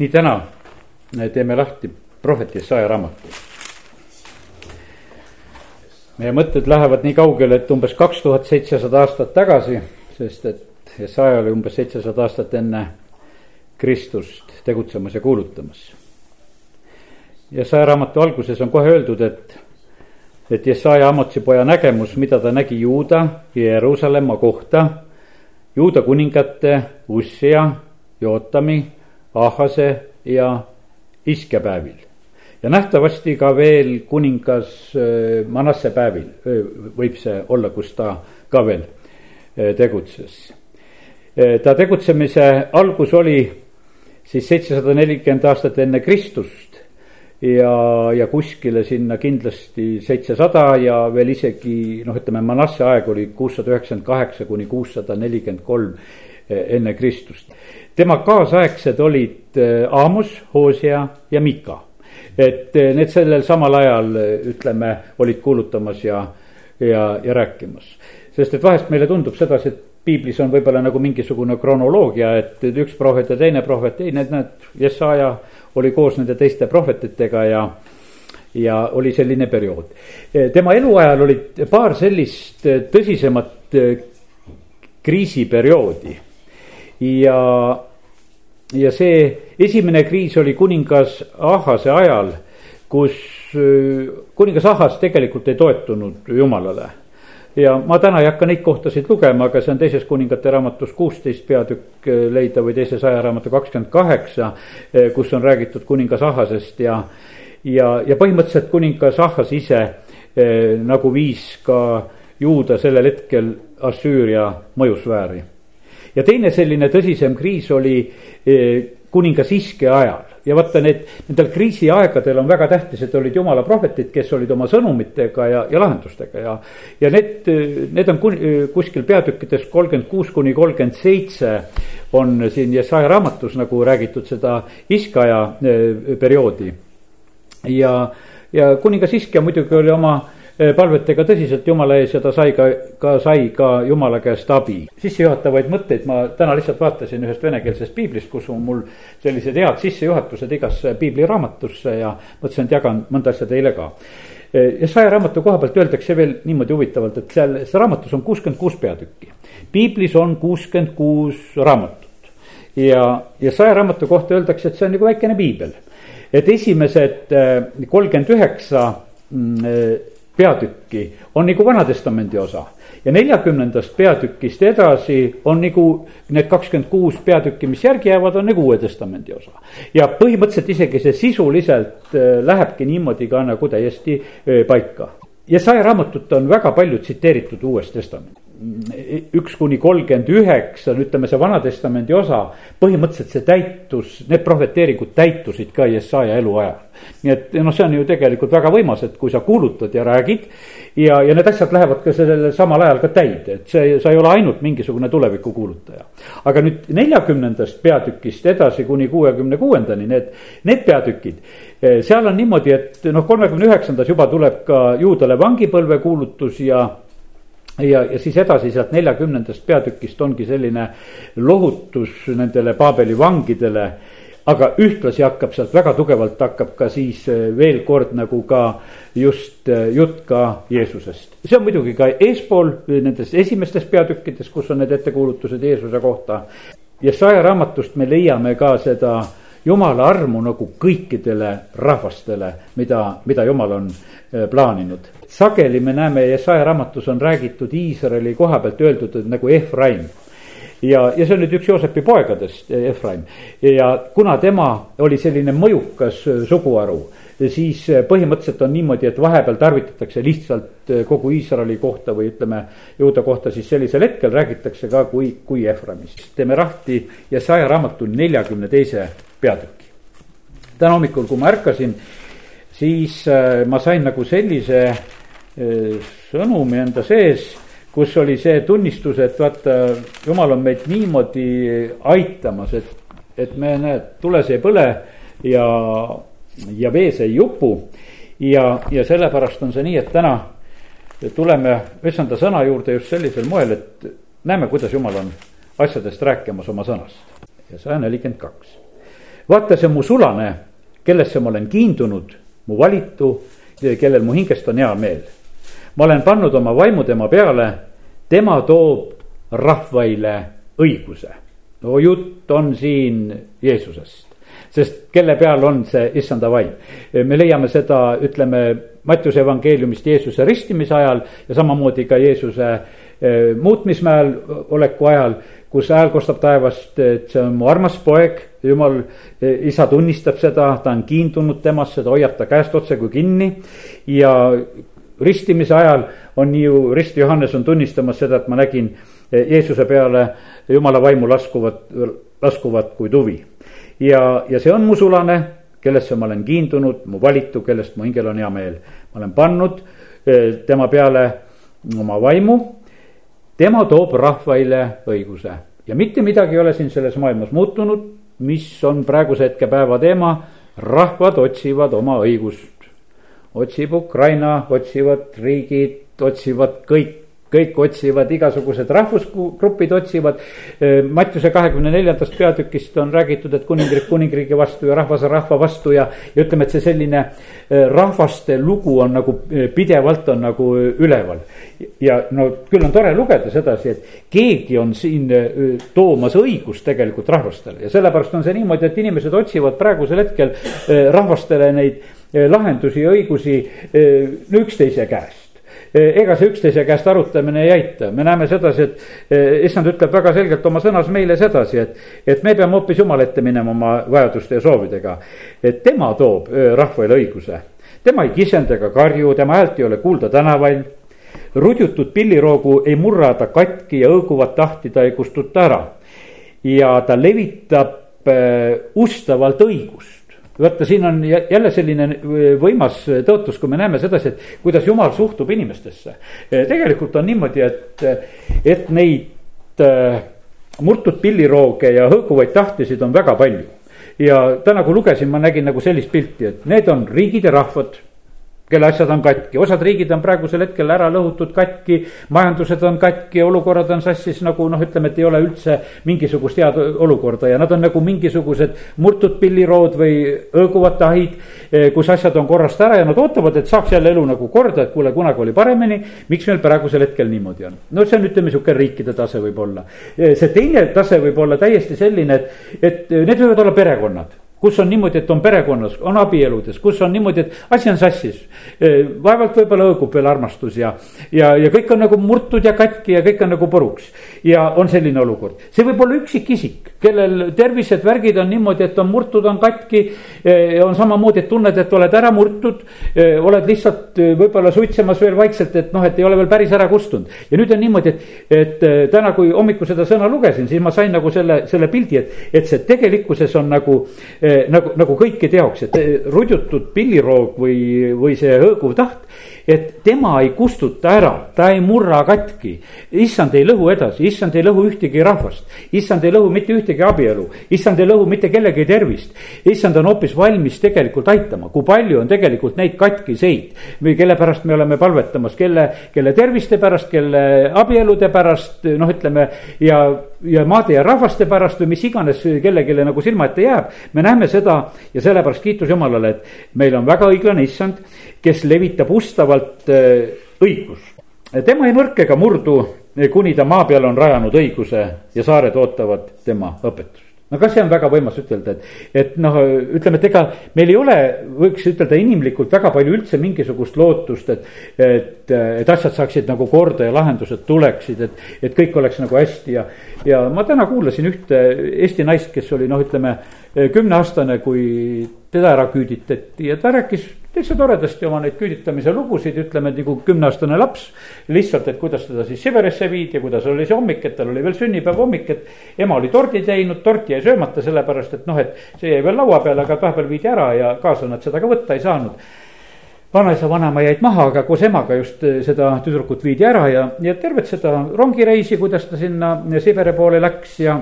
nii täna teeme lahti prohvet Jesaja raamatu. meie mõtted lähevad nii kaugele, et umbes kaks tuhat seitsesada aastat tagasi, sest et Jesaja oli umbes seitsesada aastat enne Kristust tegutsemas ja kuulutamas. Jesaja raamatu alguses on kohe öeldud, et, et Jesaja Amotsi poja nägemus, mida ta nägi Juuda ja Jeruusalemma kohta, Juuda kuningate Ussia, Jootami Ahase ja Iske päevil. ja nähtavasti ka veel kuningas äh, Manasse päevil võib see olla, kus ta ka veel äh, tegutses. Ta tegutsemise algus oli siis seitsesada nelikümmend aastat enne Kristust ja, ja kuskile sinna kindlasti seitsesada ja veel isegi noh, ütleme Manasse aeg oli kuussada üheksakümmend kaheksa kuni kuussada nelikümmend kolm enne Kristust tema kaasaegsed olid äh, Aamus, Hoosia ja Mika. et äh, need sellel samal ajal äh, ütleme, olid kuulutamas ja, ja, ja rääkimas. sest et vahest meile tundub sedasi, et piiblis on võib-olla nagu mingisugune kronoloogia, et üks prohvet ja teine prohvet, ei need, need, Jesaja oli koos nende teiste prohvetitega ja ja oli selline periood. tema eluajal olid paar sellist tõsisemat kriisiperioodi ja ja see esimene kriis oli kuningas Ahase ajal, kus äh, kuningas Ahas tegelikult ei toetunud jumalale. ja ma täna ei hakka neid kohtasid lugema, aga see on teises kuningate raamatus kuusteist peatükk äh, leida või teise saja raamatu kakskümmend kaheksa, äh, kus on räägitud kuningas Ahasest ja, ja, ja põhimõtteliselt kuningas Ahas ise nagu viis ka juuda sellel hetkel Assüüria mõjusfääri ja teine selline tõsisem kriis oli eh, kuningas Iske ajal ja vaata, need, nendel kriisiaegadel on väga tähtis, et olid jumala prohvetid, kes olid oma sõnumitega ja, ja lahendustega ja. ja need, need on kuskil peatükkides kolmkümmend kuus kuni kolmkümmend seitse on siin Jesaja raamatus nagu räägitud seda Iskaja eh, perioodi. ja, ja kuningas Iskja muidugi oli oma palvetega tõsiselt Jumala ees ja ta sai ka, ka sai ka Jumala käest abi. sissejuhatavaid mõtteid ma täna lihtsalt vaatasin ühest venekeelsest piiblist, kus on mul sellised head sissejuhatused igasse piibliraamatusse ja mõtlesin, et jagan mõnda asja teile ka. Eh, ja saja raamatu koha pealt öeldakse veel niimoodi huvitavalt, et seal raamatus on kuuskümmend kuus peatükki. piiblis on kuuskümmend kuus raamatut ja, ja saja raamatu kohta öeldakse, et see on nagu väikene piibel. et esimesed eh, kolmkümmend üheksa mm, peatükki on nagu Vana-testamendi osa. ja neljakümnendast peatükist edasi on nagu need kakskümmend kuus peatükki, mis järgi jäävad, on nagu Uue Testamendi osa. ja põhimõtteliselt isegi see sisuliselt äh, lähebki niimoodi ka nagu täiesti äh, paika. ja saja raamatut on väga palju tsiteeritud Uues Testamendis üks kuni kolmkümmend üheksa, ütleme see Vana-testamendi osa, põhimõtteliselt see täitus, need prohveteeringud täitusid ka Jesaja eluajal. nii et noh, see on ju tegelikult väga võimas, et kui sa kuulutad ja räägid ja, ja need asjad lähevad ka sellel samal ajal ka täide, et see, sa ei ole ainult mingisugune tuleviku kuulutaja. aga nüüd neljakümnendast peatükist edasi kuni kuuekümne kuuendani, need, need peatükid, eh, seal on niimoodi, et noh, kolmekümne üheksandas juba tuleb ka juudale vangipõlve kuulutus ja ja, ja siis edasi sealt neljakümnendast peatükist ongi selline lohutus nendele Paabeli vangidele. aga ühtlasi hakkab sealt väga tugevalt hakkab ka siis eh, veel kord nagu ka just eh, jutt ka Jeesusest. see on muidugi ka eespool nendes esimestes peatükkides, kus on need ettekuulutused Jeesuse kohta. ja saja raamatust me leiame ka seda jumala armu nagu kõikidele rahvastele, mida, mida jumal on eh, plaaninud sageli me näeme Jesaja raamatus on räägitud Iisraeli koha pealt öeldud, nagu Efraim ja, ja see on nüüd üks Joosepi poegadest, Efraim. ja kuna tema oli selline mõjukas suguharu, siis põhimõtteliselt on niimoodi, et vahepeal tarvitatakse lihtsalt kogu Iisraeli kohta või ütleme, juuda kohta siis sellisel hetkel räägitakse ka kui, kui Efraimist. teeme lahti Jesaja raamatu neljakümne teise peatüki. täna hommikul, kui ma ärkasin, siis äh, ma sain nagu sellise sõnumi enda sees, kus oli see tunnistus, et vaata, jumal on meid niimoodi aitamas, et, et me näed, tules ei põle ja, ja vees ei jupu. ja, ja sellepärast on see nii, et täna tuleme issanda sõna juurde just sellisel moel, et näeme, kuidas jumal on asjadest rääkimas oma sõnast. ja saja nelikümmend kaks. Vaata, see on mu sulane, kellesse ma olen kiindunud, mu valitu, kellel mu hingest on hea meel. ma olen pannud oma vaimu tema peale, tema toob rahvaile õiguse. no jutt on siin Jeesusest sest kelle peal on see issanda vaim. me leiame seda, ütleme, Mattiuse evangeeliumist Jeesuse ristimise ajal ja samamoodi ka Jeesuse eh, muutmismäel oleku ajal, kus hääl kostab taevast, et see on mu armas poeg, jumal, eh, isa tunnistab seda, ta on kiindunud temasse, ta hoiab ta käest otse kui kinni ja ristimise ajal on ju, rist Johannes on tunnistamas seda, et ma nägin eh, Jeesuse peale jumala vaimu laskuvat, laskuvat kui tuvi ja, ja see on mu sulane, kellesse ma olen kiindunud, mu valitu, kellest mu hingel on hea meel. ma olen pannud eh, tema peale oma vaimu. Tema toob rahvaile õiguse. Ja mitte midagi ei ole siin selles maailmas muutunud, mis on praeguse hetke päeva teema. rahvad otsivad oma õigust, otsib Ukraina, otsivad riigid, otsivad kõik kõik otsivad, igasugused rahvusgrupid otsivad. Mattiuse kahekümne neljandast peatükist on räägitud, et kuningriik kuningriigi vastu ja rahvas rahva vastu ja, ja ütleme, et see selline rahvaste lugu on nagu pidevalt on nagu üleval. ja no küll on tore lugeda sedasi, et keegi on siin toomas õigust tegelikult rahvastele ja sellepärast on see niimoodi, et inimesed otsivad praegusel hetkel rahvastele neid lahendusi ja õigusi üksteise käest Eh, ega see üksteise käest arutamine ei aita, me näeme sedasi, et eh, issand ütleb väga selgelt oma sõnas meile sedasi, et, et me peame hoopis jumala ette minema oma vajaduste ja soovidega. et tema toob eh, rahvale õiguse, tema ei kisenda ega karju, tema häält ei ole kuulda tänavail. rudjutud pilliroogu ei murra ta katki ja õõguvat tahti ta ei kustuta ära. ja ta levitab ustavalt õigust vaata, siin on jälle selline võimas tõotus, kui me näeme sedasi, et kuidas jumal suhtub inimestesse. tegelikult on niimoodi, et, et neid äh, murtud pillirooge ja hõõguvaid tahtisid on väga palju. ja täna, kui lugesin, ma nägin nagu sellist pilti, et need on riigid ja rahvad kelle asjad on katki, osad riigid on praegusel hetkel ära lõhutud katki, majandused on katki, olukorrad on sassis nagu noh, ütleme, et ei ole üldse mingisugust head olukorda ja nad on nagu mingisugused murtud pillirood või õõguvad tahid. Eh, kus asjad on korrast ära ja nad ootavad, et saaks jälle elu nagu korda, et kuule, kunagi oli paremini. miks meil praegusel hetkel niimoodi on? no see on, ütleme sihuke riikide tase võib-olla. Eh, see teine tase võib olla täiesti selline, et, et need võivad olla perekonnad kus on niimoodi, et on perekonnas, on abieludes, kus on niimoodi, et asi on sassis. vaevalt võib-olla õõgub veel armastus ja, ja, ja kõik on nagu murtud ja katki ja kõik on nagu puruks. ja on selline olukord, see võib olla üksikisik, kellel tervised, värgid on niimoodi, et on murtud, on katki. on samamoodi, et tunned, et oled ära murtud, oled lihtsalt võib-olla suitsemas veel vaikselt, et noh, et ei ole veel päris ära kustunud. ja nüüd on niimoodi, et, et täna, kui hommikul seda sõna lugesin, siis ma sain nagu selle, selle pildi, et, et see tegelikkuses on nagu nagu, nagu kõikide jaoks, et eh, rudjutud pilliroog või, või see hõõguv taht et tema ei kustuta ära, ta ei murra katki. issand ei lõhu edasi, issand ei lõhu ühtegi rahvast, issand ei lõhu mitte ühtegi abielu, issand ei lõhu mitte kellegi tervist. issand on hoopis valmis tegelikult aitama, kui palju on tegelikult neid katkiseid või kelle pärast me oleme palvetamas, kelle, kelle terviste pärast, kelle abielude pärast, noh, ütleme ja, ja maade ja rahvaste pärast või mis iganes kellelegi nagu silma ette jääb. me näeme seda ja sellepärast kiitus Jumalale, et meil on väga õiglane issand kes levitab ustavalt äh, õigust. tema ei nõrk ega murdu, kuni ta maa peal on rajanud õiguse ja saared ootavad tema õpetust no kas see on väga võimas ütelda, et, et noh, ütleme, et ega meil ei ole, võiks ütelda inimlikult väga palju üldse mingisugust lootust, et. et, et asjad saaksid nagu korda ja lahendused tuleksid, et, et kõik oleks nagu hästi ja. ja ma täna kuulasin ühte Eesti naist, kes oli noh, ütleme kümneaastane, kui teda ära küüditati ja ta rääkis täitsa toredasti oma neid küüditamise lugusid, ütleme nagu kümneaastane laps. lihtsalt, et kuidas teda siis Siberisse viidi ja kuidas oli see hommik, et tal oli veel sünnipäeva hommik, et ema oli tordi teinud, tort jäi söömata, sellepärast et noh, et see jäi veel laua peale, aga vahepeal viidi ära ja kaasa nad seda ka võtta ei saanud vanaisa, vanaema jäid maha, aga koos emaga just eh, seda tüdrukut viidi ära ja, ja tervet seda rongireisi, kuidas ta sinna Siberi poole läks ja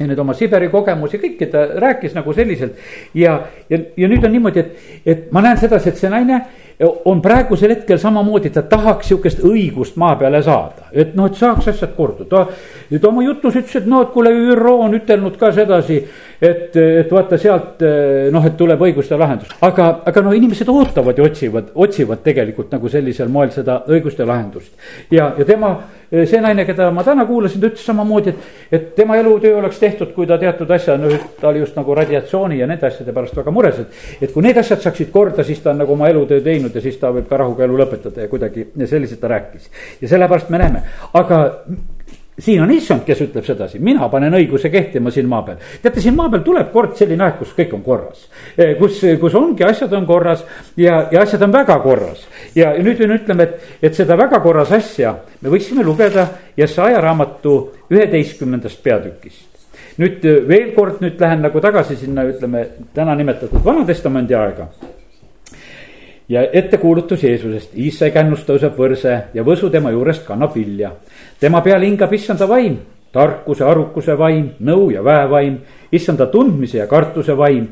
ja need oma Siberi kogemusi, kõike ta rääkis nagu selliselt. ja, ja, ja nüüd on niimoodi, et, et ma näen sedasi, et see naine on praegusel hetkel samamoodi, ta tahaks sihukest õigust maa peale saada, et noh, et saaks asjad korda, ta. ta oma jutus ütles, et noh, et kuule, ÜRO on ütelnud ka sedasi, et, et vaata sealt noh, et tuleb õiguste lahendus, aga, aga no inimesed ootavad ja otsivad, otsivad tegelikult nagu sellisel moel seda õiguste lahendust. ja, ja tema see naine, keda ma täna kuulasin, ta ütles samamoodi, et, et tema elutöö oleks tehtud, kui ta teatud asja, no ta oli just nagu radiatsiooni ja nende asjade pärast väga mures, et. et kui need asjad saaksid korda, siis ta on nagu oma elutöö teinud ja siis ta võib ka rahuga elu lõpetada ja kuidagi ja selliselt ta rääkis. ja sellepärast me näeme, aga siin on issand, kes ütleb sedasi, mina panen õiguse kehtima siin maa peal. teate, siin maa peal tuleb kord selline aeg, kus kõik on korras. Eh, kus, kus ongi, asjad on korras ja, ja asjad on väga korras. ja nüüd me ütleme, et, et seda väga korras asja me võiksime lugeda Jesaja raamatu üheteistkümnendast peatükist. nüüd eh, veel kord nüüd lähen nagu tagasi sinna, ütleme täna nimetatud Vana-testamendi aega ja ettekuulutus Jeesusest, Iisai kännust tõuseb võrse ja võsu tema juurest kannab vilja tema peal hingab issanda vaim, tarkuse, arukuse vaim, nõu ja väevaim, issanda tundmise ja kartuse vaim.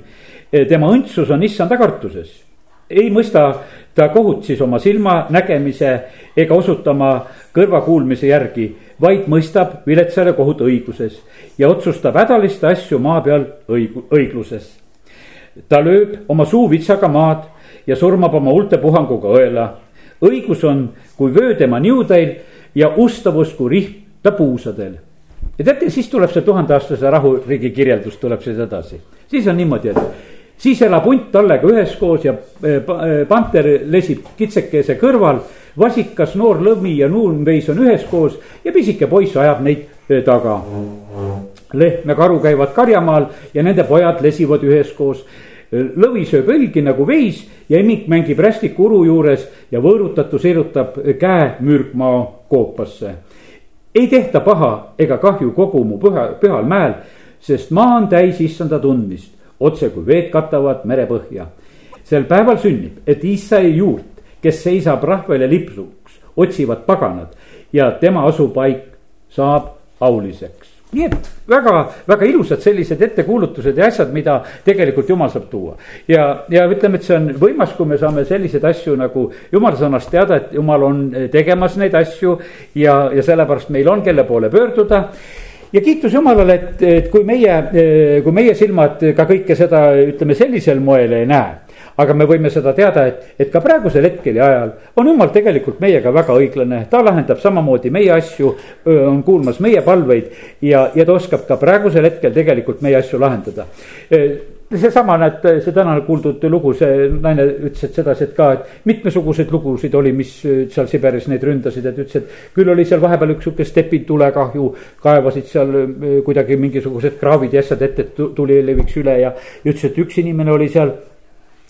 tema õndsus on issanda kartuses. ei mõista ta kohut siis oma silmanägemise ega osutama kõrvakuulmise järgi, vaid mõistab viletsale kohut õiguses ja otsustab hädaliste asju maa peal õigu-, õigluses. ta lööb oma suu vitsaga maad ja surmab oma huulte puhanguga õela. Õigus on kui vöö tema niudeil ja ustavus kui rihm ta puusadel. ja teate, siis tuleb see tuhandeaastase rahuriigi kirjeldus tuleb siis edasi, siis on niimoodi, et siis elab hunt tallega üheskoos ja eh, eh, panter lesib kitsekese kõrval. vasikas, noor lõmi ja nuumveis on üheskoos ja pisike poiss ajab neid eh, taga. lehm ja karu käivad karjamaal ja nende pojad lesivad üheskoos lõvi sööb õlgi nagu veis ja emik mängib rästiku uru juures ja võõrutatu sirutab käe mürgmaa koopasse. ei tehta paha ega kahju kogu mu püha, pühal mäel, sest maa on täis issanda tundmist, otse kui veed katavad merepõhja. sel päeval sünnib, et Iisai juurt, kes seisab rahvale lipsuks, otsivad paganad ja tema asupaik saab auliseks nii et väga, väga ilusad sellised ettekuulutused ja asjad, mida tegelikult jumal saab tuua. ja, ja ütleme, et see on võimas, kui me saame selliseid asju nagu jumala sõnast teada, et jumal on tegemas neid asju ja, ja sellepärast meil on, kelle poole pöörduda ja kiitus Jumalale, et, et kui meie, kui meie silmad ka kõike seda, ütleme sellisel moel ei näe aga me võime seda teada, et, et ka praegusel hetkel ja ajal on jumal tegelikult meiega väga õiglane, ta lahendab samamoodi meie asju, on kuulmas meie palveid ja, ja ta oskab ka praegusel hetkel tegelikult meie asju lahendada. Seesama, näed, see täna kuuldud lugu, see naine ütles, et sedasi, et ka, et mitmesuguseid lugusid oli, mis seal Siberis neid ründasid, et ütles, et küll oli seal vahepeal üks sihuke stepitulekahju, kaevasid seal kuidagi mingisugused kraavid ja asjad ette, et tuli leviks üle ja ütles, et üks inimene oli seal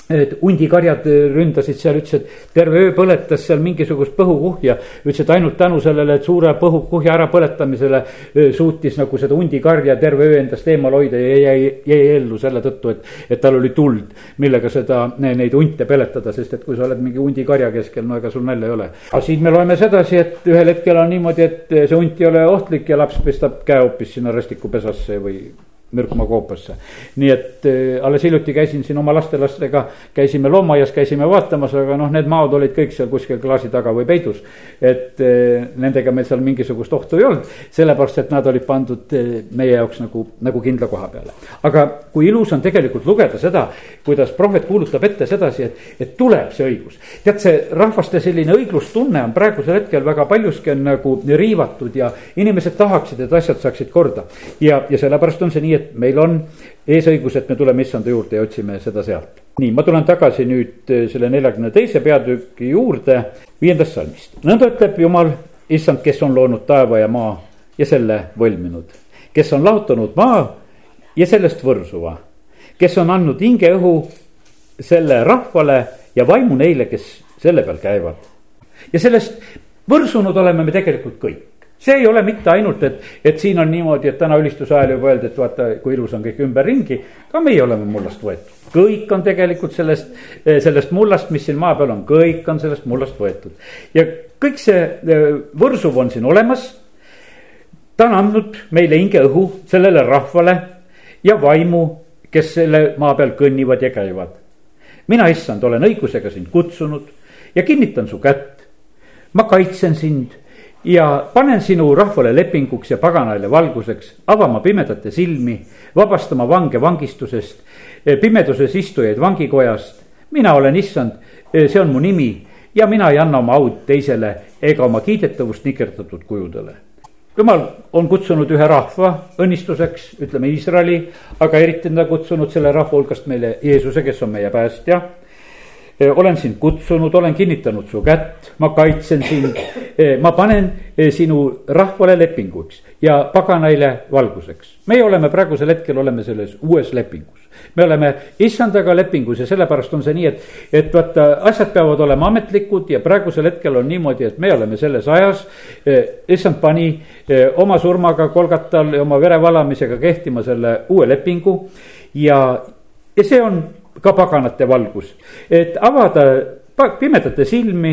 et hundikarjad ründasid seal, ütles, et terve öö põletas seal mingisugust põhukuhja. ütles, et ainult tänu sellele, et suure põhukuhja ärapõletamisele suutis nagu seda hundikarja terve öö endast eemal hoida ja jäi, jäi ellu selle tõttu, et. et tal oli tuld, millega seda, neid hunte peletada, sest et kui sa oled mingi hundikarja keskel, no ega sul nalja ei ole. aga siin me loeme sedasi, et ühel hetkel on niimoodi, et see hunt ei ole ohtlik ja laps pestab käe hoopis sinna rastikupesasse või mürkma koopasse. nii et äh, alles hiljuti käisin siin oma lastelastega, käisime loomaaias, käisime vaatamas, aga noh, need maod olid kõik seal kuskil klaasi taga või peidus. et äh, nendega meil seal mingisugust ohtu ei olnud, sellepärast et nad olid pandud äh, meie jaoks nagu, nagu kindla koha peale. aga kui ilus on tegelikult lugeda seda, kuidas prohvet kuulutab ette sedasi, et, et tuleb see õigus. tead, see rahvaste selline õiglustunne on praegusel hetkel väga paljuski on nagu riivatud ja inimesed tahaksid, et asjad saaksid korda. ja, ja sellepärast on see nii, et meil on eesõigus, et me tuleme issanda juurde ja otsime seda sealt. nii, ma tulen tagasi nüüd eh, selle neljakümne teise peatüki juurde, viiendast salmist. nõnda ütleb Jumal, issand, kes on loonud taeva ja maa ja selle võlminud. kes on lahutanud maa ja sellest võrsuva. kes on andnud hingeõhu selle rahvale ja vaimu neile, kes selle peal käivad. ja sellest võrsunud oleme me tegelikult kõik see ei ole mitte ainult, et, et siin on niimoodi, et täna ülistuse ajal juba öeldi, et vaata, kui ilus on kõik ümberringi. ka meie oleme mullast võetud, kõik on tegelikult sellest, sellest mullast, mis siin maa peal on, kõik on sellest mullast võetud. ja kõik see e, võrsuv on siin olemas. ta on andnud meile hingeõhu sellele rahvale ja vaimu, kes selle maa peal kõnnivad ja käivad. mina, issand, olen õigusega sind kutsunud ja kinnitan su kätt. ma kaitsen sind ja panen sinu rahvale lepinguks ja paganaile valguseks, avama pimedate silmi, vabastama vange vangistusest, pimeduses istujaid vangikojast. mina olen issand, see on mu nimi ja mina ei anna oma aud teisele ega oma kiidetavust nikerdatud kujudele. jumal on kutsunud ühe rahva õnnistuseks, ütleme Iisraeli, aga eriti on ta kutsunud selle rahva hulgast meile Jeesuse, kes on meie päästja olen sind kutsunud, olen kinnitanud su kätt, ma kaitsen sind. ma panen sinu rahvale lepinguks ja paganaile valguseks. meie oleme praegusel hetkel, oleme selles uues lepingus. me oleme issandaga lepingus ja sellepärast on see nii, et, et vaata, asjad peavad olema ametlikud ja praegusel hetkel on niimoodi, et me oleme selles ajas. issand pani oma surmaga Kolgatal ja oma vere valamisega kehtima selle uue lepingu ja, ja see on ka paganate valgus, et avada pimedate silmi,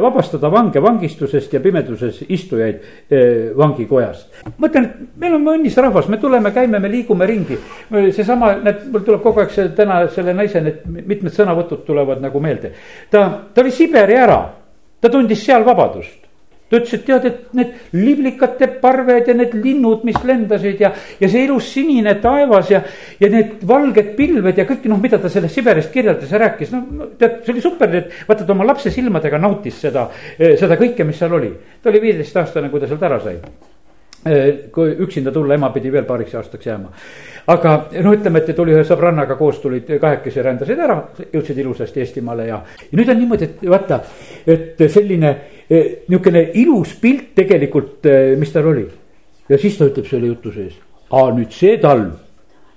vabastada vange vangistusest ja pimeduses istujaid eh, vangikojast. ma ütlen, et meil on õnnis rahvas, me tuleme, käime, me liigume ringi. seesama, näed, mul tuleb kogu aeg see täna selle naise need mitmed sõnavõtud tulevad nagu meelde. ta, ta oli Siberi ära, ta tundis seal vabadust ta ütles, et tead, et need liblikate parved ja need linnud, mis lendasid ja, ja see ilus sinine taevas ja, ja need valged pilved ja kõik noh, mida ta sellest Siberist kirjeldas ja rääkis, no tead, see oli super, et vaata ta oma lapse silmadega nautis seda, seda kõike, mis seal oli. ta oli viieteistaastane, kui ta sealt ära sai kui üksinda tulla, ema pidi veel paariks aastaks jääma. aga no ütleme, et tuli ühe sõbrannaga koos, tulid kahekesi rändasid ära, jõudsid ilusasti Eestimaale ja, ja nüüd on niimoodi, et vaata, et selline Eh, niisugune ilus pilt tegelikult, eh, mis tal oli. ja siis ta ütleb selle jutu sees, aa nüüd see talv,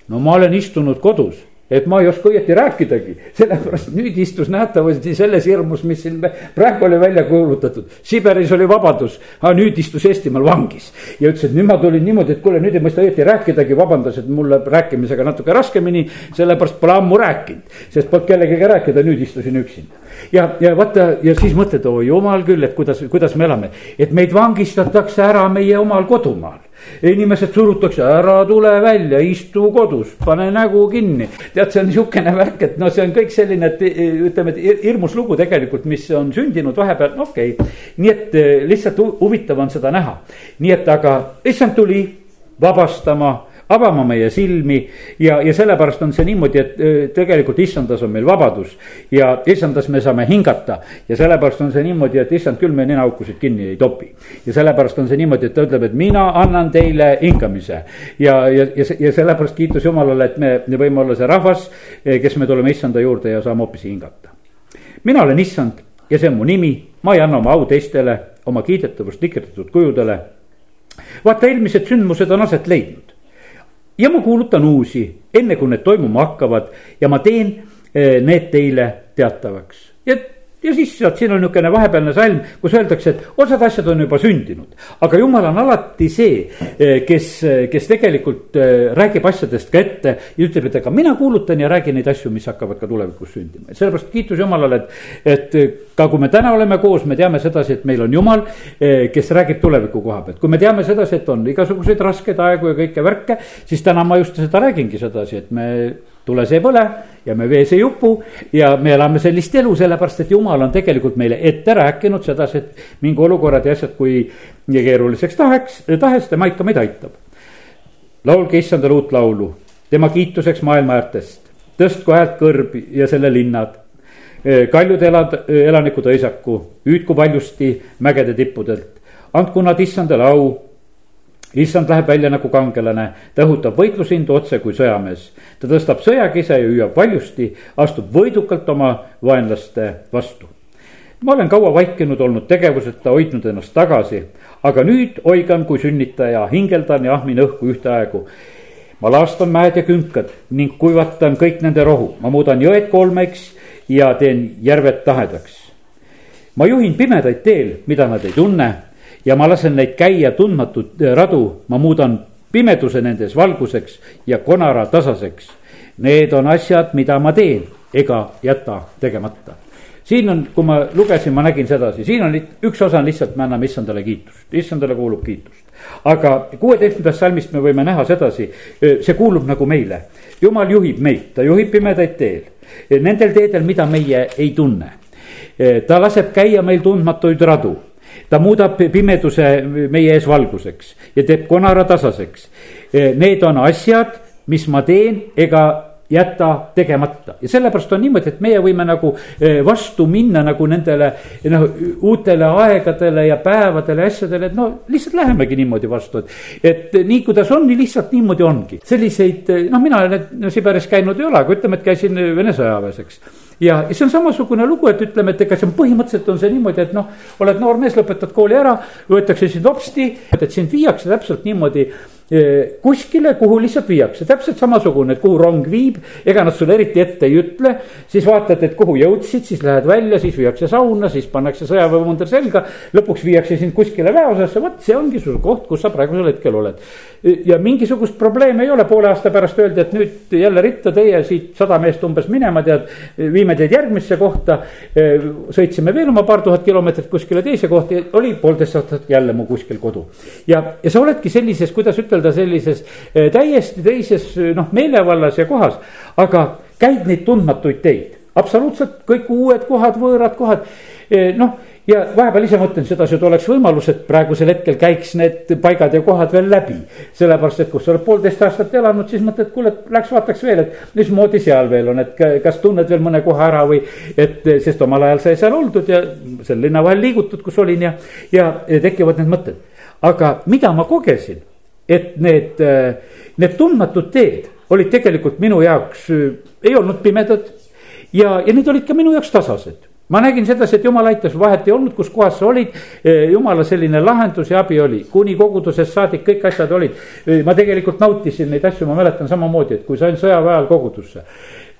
no ma olen istunud kodus et ma ei oska õieti rääkidagi, sellepärast nüüd istus nähtavasti selles hirmus, mis siin praegu oli välja kuulutatud. Siberis oli vabadus, aga nüüd istus Eestimaal vangis ja ütles, et nüüd ma tulin niimoodi, et kuule, nüüd ei mõista õieti rääkidagi, vabandas, et mul läheb rääkimisega natuke raskemini. sellepärast pole ammu rääkinud, sest polnud kellegagi rääkida, nüüd istusin üksinda. ja, ja vaata ja siis mõtled, oo jumal küll, et kuidas, kuidas me elame, et meid vangistatakse ära meie omal kodumaal inimesed surutakse, ära tule välja, istu kodus, pane nägu kinni. tead, see on niisugune värk, et noh, see on kõik selline, et ütleme, et hirmus lugu tegelikult, mis on sündinud vahepeal, no okei okay.. nii et eh, lihtsalt huvitav on seda näha, nii et aga issand tuli vabastama avama meie silmi ja, ja sellepärast on see niimoodi, et tegelikult issandas on meil vabadus ja issandas me saame hingata. ja sellepärast on see niimoodi, et issand küll me ninaaukusid kinni ei topi. ja sellepärast on see niimoodi, et ta ütleb, et mina annan teile hingamise. ja, ja, ja, ja sellepärast kiitus Jumalale, et me, me võime olla see rahvas, kes me tuleme issanda juurde ja saame hoopis hingata. mina olen issand ja see on mu nimi, ma ei anna oma au teistele, oma kiidetavust tikerdatud kujudele vaata, eelmised sündmused on aset leidnud ja ma kuulutan uusi, enne kui need toimuma hakkavad ja ma teen eh, need teile teatavaks. ja ja siis sealt siin on niisugune vahepealne salm, kus öeldakse, et osad asjad on juba sündinud. aga jumal on alati see, eh, kes, kes tegelikult eh, räägib asjadest ka ette ja ütleb, et aga mina kuulutan ja räägin neid asju, mis hakkavad ka tulevikus sündima. et sellepärast kiitus Jumalale, et, et ka kui me täna oleme koos, me teame sedasi, et meil on Jumal, eh, kes räägib tuleviku koha pealt. kui me teame sedasi, et on igasuguseid raskeid aegu ja kõike värke, siis täna ma just seda räägingi sedasi, et me tules ei põle ja me vees ei upu ja me elame sellist elu, sellepärast et jumal on tegelikult meile ette rääkinud sedasi, et mingi olukorrad ja asjad, kui nii keeruliseks tahaks, tahes tema ikka meid aitab. laulge issandale uut laulu, tema kiituseks maailma äärtest, tõstku häält kõrb ja selle linnad. kaljud elad, elanikud õisaku, hüüdku valjusti mägede tippudelt, andku nad issandale au issand läheb välja nagu kangelane, ta õhutab võitlusindu otse kui sõjamees. ta tõstab sõjakise ja hüüab valjusti, astub võidukalt oma vaenlaste vastu. ma olen kaua vaikinud olnud tegevuseta, hoidnud ennast tagasi, aga nüüd oigan kui sünnitaja, hingeldan ja ahmin õhku ühtaegu ma laastan mäed ja künkad ning kuivatan kõik nende rohu, ma muudan jõed kolmeks ja teen järved tahedaks. ma juhin pimedaid teel, mida nad ei tunne ja ma lasen neid käia tundmatut äh, radu, ma muudan pimeduse nendes valguseks ja konara tasaseks. Need on asjad, mida ma teen ega jäta tegemata. siin on, kui ma lugesin, ma nägin sedasi, siin on üks osa on lihtsalt, me anname issandale kiitust, issandale kuulub kiitust. aga kuueteistkümnendast salmist me võime näha sedasi, see kuulub nagu meile. jumal juhib meid, ta juhib pimedaid teel, nendel teedel, mida meie ei tunne ta laseb käia meil tundmatuid radu ta muudab pimeduse meie ees valguseks ja teeb konara tasaseks. Need on asjad, mis ma teen, ega jäta tegemata ja sellepärast on niimoodi, et meie võime nagu eh, vastu minna nagu nendele noh, uutele aegadele ja päevadele ja asjadele, et no lihtsalt lähemegi niimoodi vastu, et. et nii, kuidas on, nii lihtsalt niimoodi ongi, selliseid noh, mina olen no, Siberis käinud ei ole, aga ütleme, et käisin Vene sõjaväes, eks ja, see on samasugune lugu, et ütleme, et ega see on põhimõtteliselt on see niimoodi, et noh, oled noor mees, lõpetad kooli ära, võetakse sind hopsti, et sind viiakse täpselt niimoodi kuskile, kuhu lihtsalt viiakse, täpselt samasugune, et kuhu rong viib, ega nad sulle eriti ette ei ütle. siis vaatad, et kuhu jõudsid, siis lähed välja, siis viiakse sauna, siis pannakse sõjaväemunder selga. lõpuks viiakse sind kuskile väeosasse, vot see ongi sul koht, kus sa praegusel hetkel oled. ja mingisugust probleemi ei ole, poole aasta pärast öeldi, et nüüd jälle ritta teie siit sada meest umbes minema, tead. viime teid järgmisse kohta. sõitsime veel oma paar tuhat kilomeetrit kuskile teise kohta oli poolteist aastat jälle mu kuskil kodu. ja, ja sa oledki sellises, kuidas ütelda ütelda sellises eh, täiesti teises eh, noh, meelevallas ja kohas. aga käid neid tundmatuid teid, absoluutselt kõik uued kohad, võõrad kohad, eh, noh ja vahepeal ise mõtlen sedasi, et oleks võimalus, et praegusel hetkel käiks need paigad ja kohad veel läbi. sellepärast, et kus sa oled poolteist aastat elanud, siis mõtled, kuule, läks vaataks veel, et mismoodi seal veel on, et kas tunned veel mõne koha ära või. et sest omal ajal sai seal oldud ja seal linna vahel liigutud, kus olin ja, ja tekivad need mõtted. aga mida ma kogesin et need, äh, need tundmatud teed olid tegelikult minu jaoks, äh, ei olnud pimedad ja, ja need olid ka minu jaoks tasased ma nägin sedasi, et jumal aitas, vahet ei olnud, kus kohas sa olid. Äh, jumala selline lahendus ja abi oli, kuni kogudusest saadik kõik asjad olid. ma tegelikult nautisin neid asju, ma mäletan samamoodi, et kui sain sõjaväe ajal kogudusse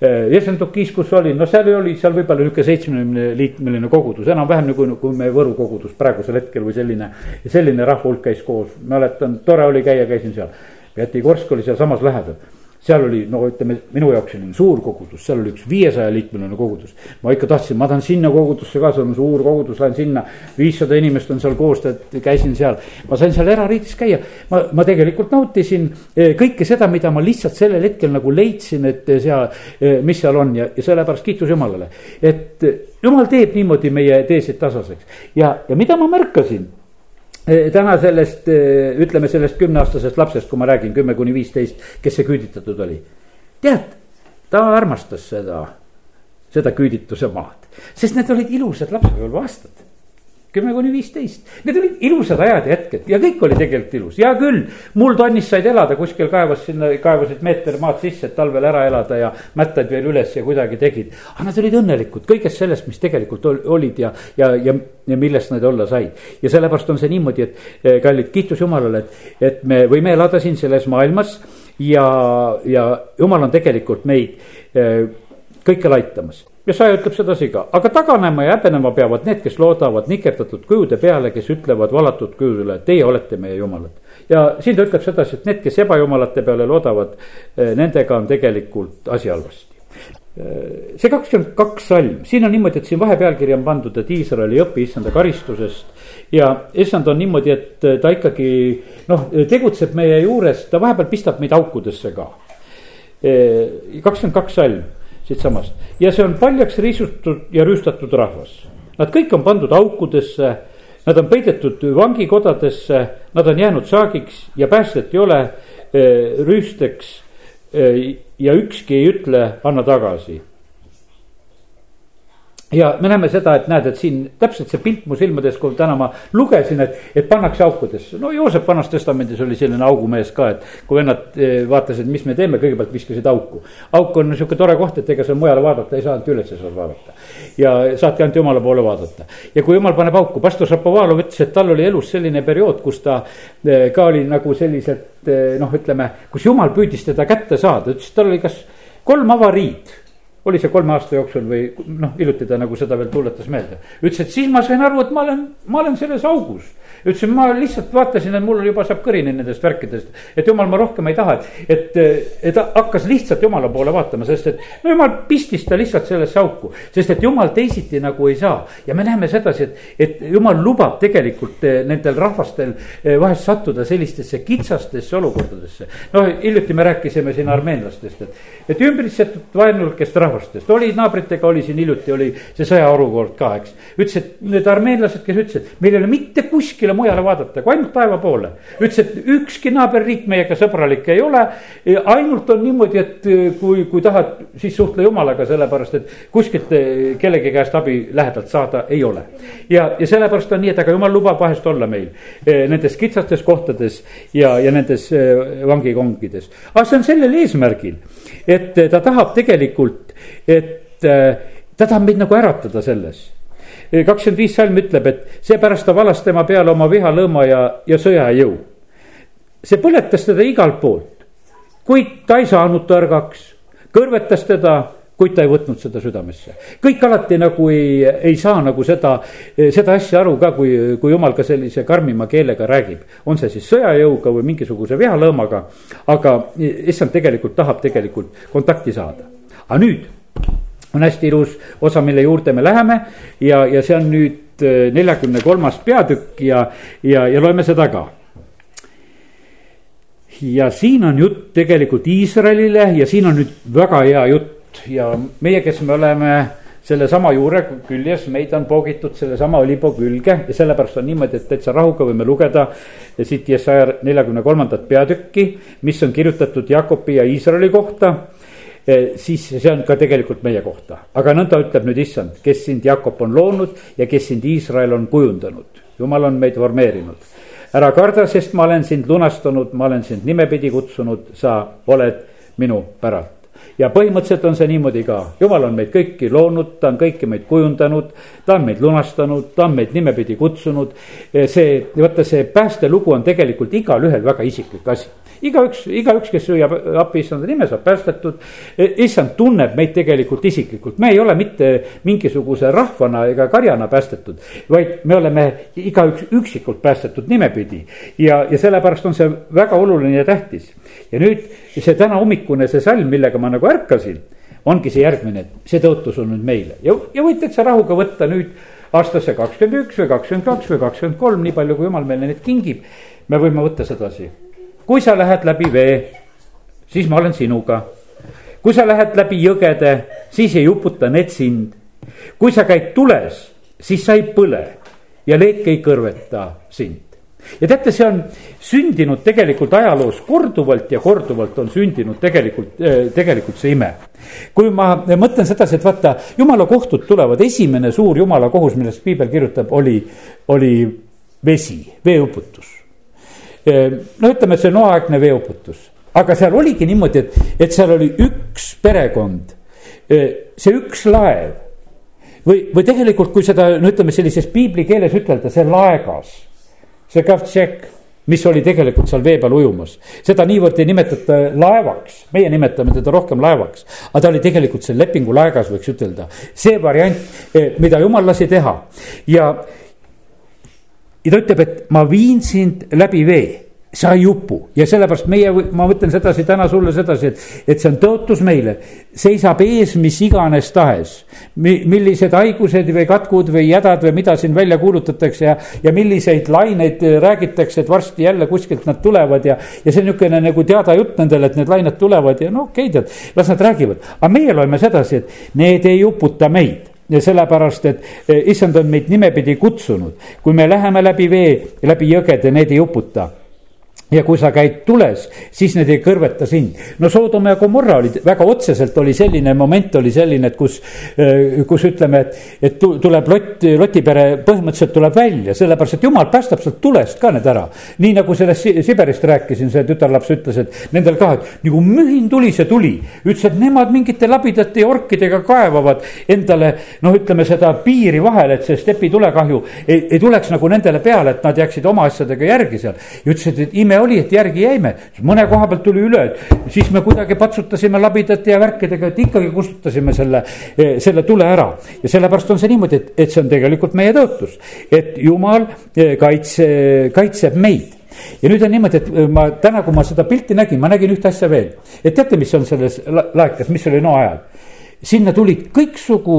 Jesendukis, kus olin, no seal oli seal võib-olla nihuke seitsmekümne liikmeline kogudus, enam-vähem nagu, kui meie Võru kogudus praegusel hetkel või selline. selline rahva hulk käis koos, mäletan, tore oli käia, käisin seal. Jäti Korsk oli sealsamas lähedal seal oli, no ütleme, minu jaoks selline suur kogudus, seal oli üks viiesaja liikmeline kogudus. ma ikka tahtsin, ma tahan sinna kogudusse ka, seal on suur kogudus, lähen sinna. viissada inimest on seal koos, et käisin seal, ma sain seal erariidis käia. ma, ma tegelikult nautisin eh, kõike seda, mida ma lihtsalt sellel hetkel nagu leidsin, et seal, eh, mis seal on ja, ja sellepärast kiitus Jumalale. et Jumal teeb niimoodi meie teesid tasaseks ja, ja mida ma märkasin Eh, täna sellest, eh, ütleme sellest kümneaastasest lapsest, kui ma räägin kümme kuni viisteist, kes see küüditatud oli. tead, ta armastas seda, seda küüdituse maad, sest need olid ilusad lapsepõlve aastad kümme kuni viisteist. Need olid ilusad ajad ja hetked ja kõik oli tegelikult ilus, hea küll. mul tonnis said elada kuskil kaevas sinna, kaevasid meeter maad sisse, et talvel ära elada ja mättad veel üles ja kuidagi tegid. aga nad olid õnnelikud kõigest sellest, mis tegelikult olid ja, ja, ja, ja millest nad olla said. ja sellepärast on see niimoodi, et eh, kallid, kiitus Jumalale, et, et me võime elada siin selles maailmas ja, ja Jumal on tegelikult meid eh, kõikjal aitamas Jesaja ütleb sedasi ka, aga taganema ja häbenema peavad need, kes loodavad nikerdatud kujude peale, kes ütlevad valatud kujule, teie olete meie jumalad. ja siin ta ütleb sedasi, et need, kes ebajumalate peale loodavad, eh, nendega on tegelikult asi halvasti eh, see kakskümmend kaks salm, siin on niimoodi, et siin vahepealkiri on pandud, et Iisrael ei õpi issanda karistusest. ja issand on niimoodi, et ta ikkagi noh, tegutseb meie juures, ta vahepeal pistab meid aukudesse ka. Eh, kakskümmend kaks salm siitsamast ja see on paljaks riisutud ja rüüstatud rahvas. Nad kõik on pandud aukudesse, nad on peidetud vangikodadesse, nad on jäänud saagiks ja päästet ei ole eh, rüüsteks. Eh, ja ükski ei ütle, anna tagasi ja me näeme seda, et näed, et siin täpselt see pilt mu silmades, kui täna ma lugesin, et, et pannakse aukudesse. no Joosep Vanas Testamendis oli selline augumees ka, et kui vennad eh, vaatasid, mis me teeme, kõigepealt viskasid auku. auk on sihuke tore koht, et ega seal mujale vaadata ei saa, ainult üles saad vaadata. ja saadki ainult jumala poole vaadata. ja kui jumal paneb auku, pastor Šapovalov ütles, et tal oli elus selline periood, kus ta eh, ka oli nagu selliselt eh, noh, ütleme, kus jumal püüdis teda kätte saada, ütles, et tal oli kas kolm avariid oli see kolme aasta jooksul või noh, hiljuti ta nagu seda veel tuletas meelde. ütles, et siis ma sain aru, et ma olen, ma olen selles augus. ütles, ma lihtsalt vaatasin, et mul juba saab kõrini nendest värkidest. et jumal, ma rohkem ei taha, et, et, et hakkas lihtsalt jumala poole vaatama, sest et no jumal pistis ta lihtsalt sellesse auku. sest et jumal teisiti nagu ei saa ja me näeme sedasi, et, et jumal lubab tegelikult eh, nendel rahvastel eh, vahest sattuda sellistesse kitsastesse olukordadesse. no hiljuti me rääkisime siin armeenlastest, et, et ümbritsetud vaenulikest rahvast rahvastest, oli naabritega oli siin hiljuti oli see sõjaolukord ka, eks. ütles, et need armeenlased, kes ütlesid, meil ei ole mitte kuskile mujale vaadata, kui ainult taeva poole. ütles, et ükski naaberriik meiega sõbralik ei ole. ainult on niimoodi, et kui, kui tahad, siis suhtle jumalaga, sellepärast et kuskilt kellegi käest abi lähedalt saada ei ole. ja, ja sellepärast on nii, et aga jumal lubab vahest olla meil eh, nendes kitsastes kohtades ja, ja nendes eh, vangikongides. aga see on sellel eesmärgil, et ta tahab tegelikult, et eh, ta tahab meid nagu äratada selles. Kakskümmend viis salm ütleb, et seepärast ta valas tema peale oma viha, lõõma ja, ja sõjajõu. see põletas teda igalt poolt, kuid ta ei saanud tõrgaks, kõrvetas teda kuid ta ei võtnud seda südamesse. kõik alati nagu ei, ei saa nagu seda, seda asja aru ka, kui, kui jumal ka sellise karmima keelega räägib. on see siis sõjajõuga või mingisuguse vihalõõmaga, aga issand tegelikult tahab tegelikult kontakti saada. aga nüüd on hästi ilus osa, mille juurde me läheme ja, ja see on nüüd äh, neljakümne kolmas peatükk ja, ja, ja loeme seda ka ja siin on jutt tegelikult Iisraelile ja siin on nüüd väga hea jutt ja meie, kes me oleme sellesama juure küljes, meid on poogitud sellesama õlipuu külge ja sellepärast on niimoodi, et täitsa rahuga võime lugeda siit Jesaja neljakümne kolmandat peatükki, mis on kirjutatud Jakobi ja Iisraeli kohta eh, siis see on ka tegelikult meie kohta, aga nõnda ütleb nüüd issand, kes sind Jakob on loonud ja kes sind Iisrael on kujundanud. jumal on meid formeerinud. ära karda, sest ma olen sind lunastanud, ma olen sind nimepidi kutsunud, sa oled minu päralt ja põhimõtteliselt on see niimoodi ka, jumal on meid kõiki loonud, ta on kõiki meid kujundanud, ta on meid lunastanud, ta on meid nimepidi kutsunud. see, vaata see päästelugu on tegelikult igalühel väga isiklik asi igaüks, igaüks, kes hüüab appi issanda nime, saab päästetud. issand tunneb meid tegelikult isiklikult, me ei ole mitte mingisuguse rahvana ega karjana päästetud, vaid me oleme igaüks üksikult päästetud nimepidi. ja, ja sellepärast on see väga oluline ja tähtis. ja nüüd see tänahommikune, see salm, millega ma nagu ärkasin, ongi see järgmine, et see tõotus on nüüd meile ja, ja võid täitsa rahuga võtta nüüd aastasse kakskümmend üks või kakskümmend kaks või kakskümmend kolm, nii palju kui jumal meile neid kingib. me võime võtta sedasi kui sa lähed läbi vee, siis ma olen sinuga. kui sa lähed läbi jõgede, siis ei uputa need sind. kui sa käid tules, siis sa ei põle ja leek ei kõrveta sind ja teate, see on sündinud tegelikult ajaloos korduvalt ja korduvalt on sündinud tegelikult, eh, tegelikult see ime. kui ma mõtlen sedasi, et vaata, jumala kohtud tulevad, esimene suur jumala kohus, millest piibel kirjutab, oli, oli vesi, veeuputus no ütleme, et see noaaegne veeuputus, aga seal oligi niimoodi, et, et seal oli üks perekond, see üks laev. või, või tegelikult, kui seda, no ütleme sellises piibli keeles ütelda, see laegas, see kavtšek mis oli tegelikult seal vee peal ujumas. seda niivõrd ei nimetata laevaks, meie nimetame teda rohkem laevaks. aga ta oli tegelikult see lepingu laegas, võiks ütelda. see variant, mida jumal lasi teha ja ja ta ütleb, et ma viin sind läbi vee sa ei upu ja sellepärast meie, ma mõtlen sedasi täna sulle sedasi, et, et see on tõotus meile. seisab ees mis iganes tahes, millised haigused või katkud või hädad või mida siin välja kuulutatakse ja, ja milliseid laineid räägitakse, et varsti jälle kuskilt nad tulevad ja. ja see on niisugune nagu teada jutt nendele, et need lained tulevad ja no okei okay, tead, las nad räägivad, aga meie loeme sedasi, et need ei uputa meid ja sellepärast, et eh, issand on meid nimepidi kutsunud, kui me läheme läbi vee, läbi jõgede, need ei uputa ja kui sa käid tules, siis need ei kõrveta sind. no Soodoma ja Gomorra olid väga otseselt oli selline moment oli selline, et kus, äh, kus ütleme, et, et tuleb Lott, Loti pere põhimõtteliselt tuleb välja, sellepärast et jumal päästab sealt tulest ka need ära. nii nagu sellest Siberist rääkisin, see tütarlaps ütles, et nendel ka, et nagu mühin tuli see tuli. ütles, et nemad mingite labidate ja orkidega kaevavad endale noh, ütleme seda piiri vahele, et see stepi tulekahju ei, ei tuleks nagu nendele peale, et nad jääksid oma asjadega järgi seal. ja ütles, et ime ime oli, et järgi jäime, mõne koha pealt tuli üle, siis me kuidagi patsutasime labidate ja värkidega, et ikkagi kustutasime selle, eh, selle tule ära. ja sellepärast on see niimoodi, et, et see on tegelikult meie tõotus, et jumal eh, kaitse, kaitseb meid ja nüüd on niimoodi, et eh, ma täna, kui ma seda pilti nägin, ma nägin ühte asja veel. et teate, mis on selles laekas, mis oli noa ajal? sinna tulid kõiksugu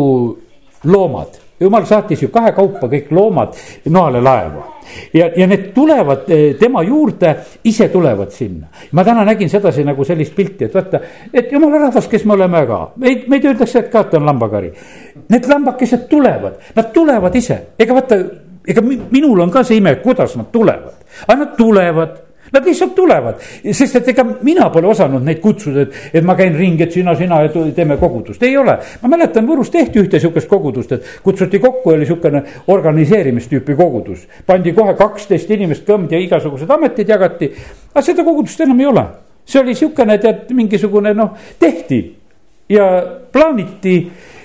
loomad jumal saatis ju kahekaupa kõik loomad noale laeva. Ja, ja need tulevad eh, tema juurde, ise tulevad sinna. ma täna nägin sedasi nagu sellist pilti, et vaata, et jumala rahvas, kes me oleme ka, meid, meid öeldakse, et ka, et on lambakari. Need lambakesed tulevad, nad tulevad ise, ega vaata, ega minul on ka see ime, kuidas nad tulevad, aga nad tulevad Nad lihtsalt tulevad, sest et ega mina pole osanud neid kutsuda, et, et ma käin ringi, et sina, sina ja teeme kogudust, ei ole. ma mäletan, Võrus tehti ühte sihukest kogudust, et kutsuti kokku, oli sihukene organiseerimistüüpi kogudus. pandi kohe kaksteist inimest kõmd ja igasugused ametid jagati, aga seda kogudust enam ei ole. see oli sihukene, tead, mingisugune noh, tehti ja plaaniti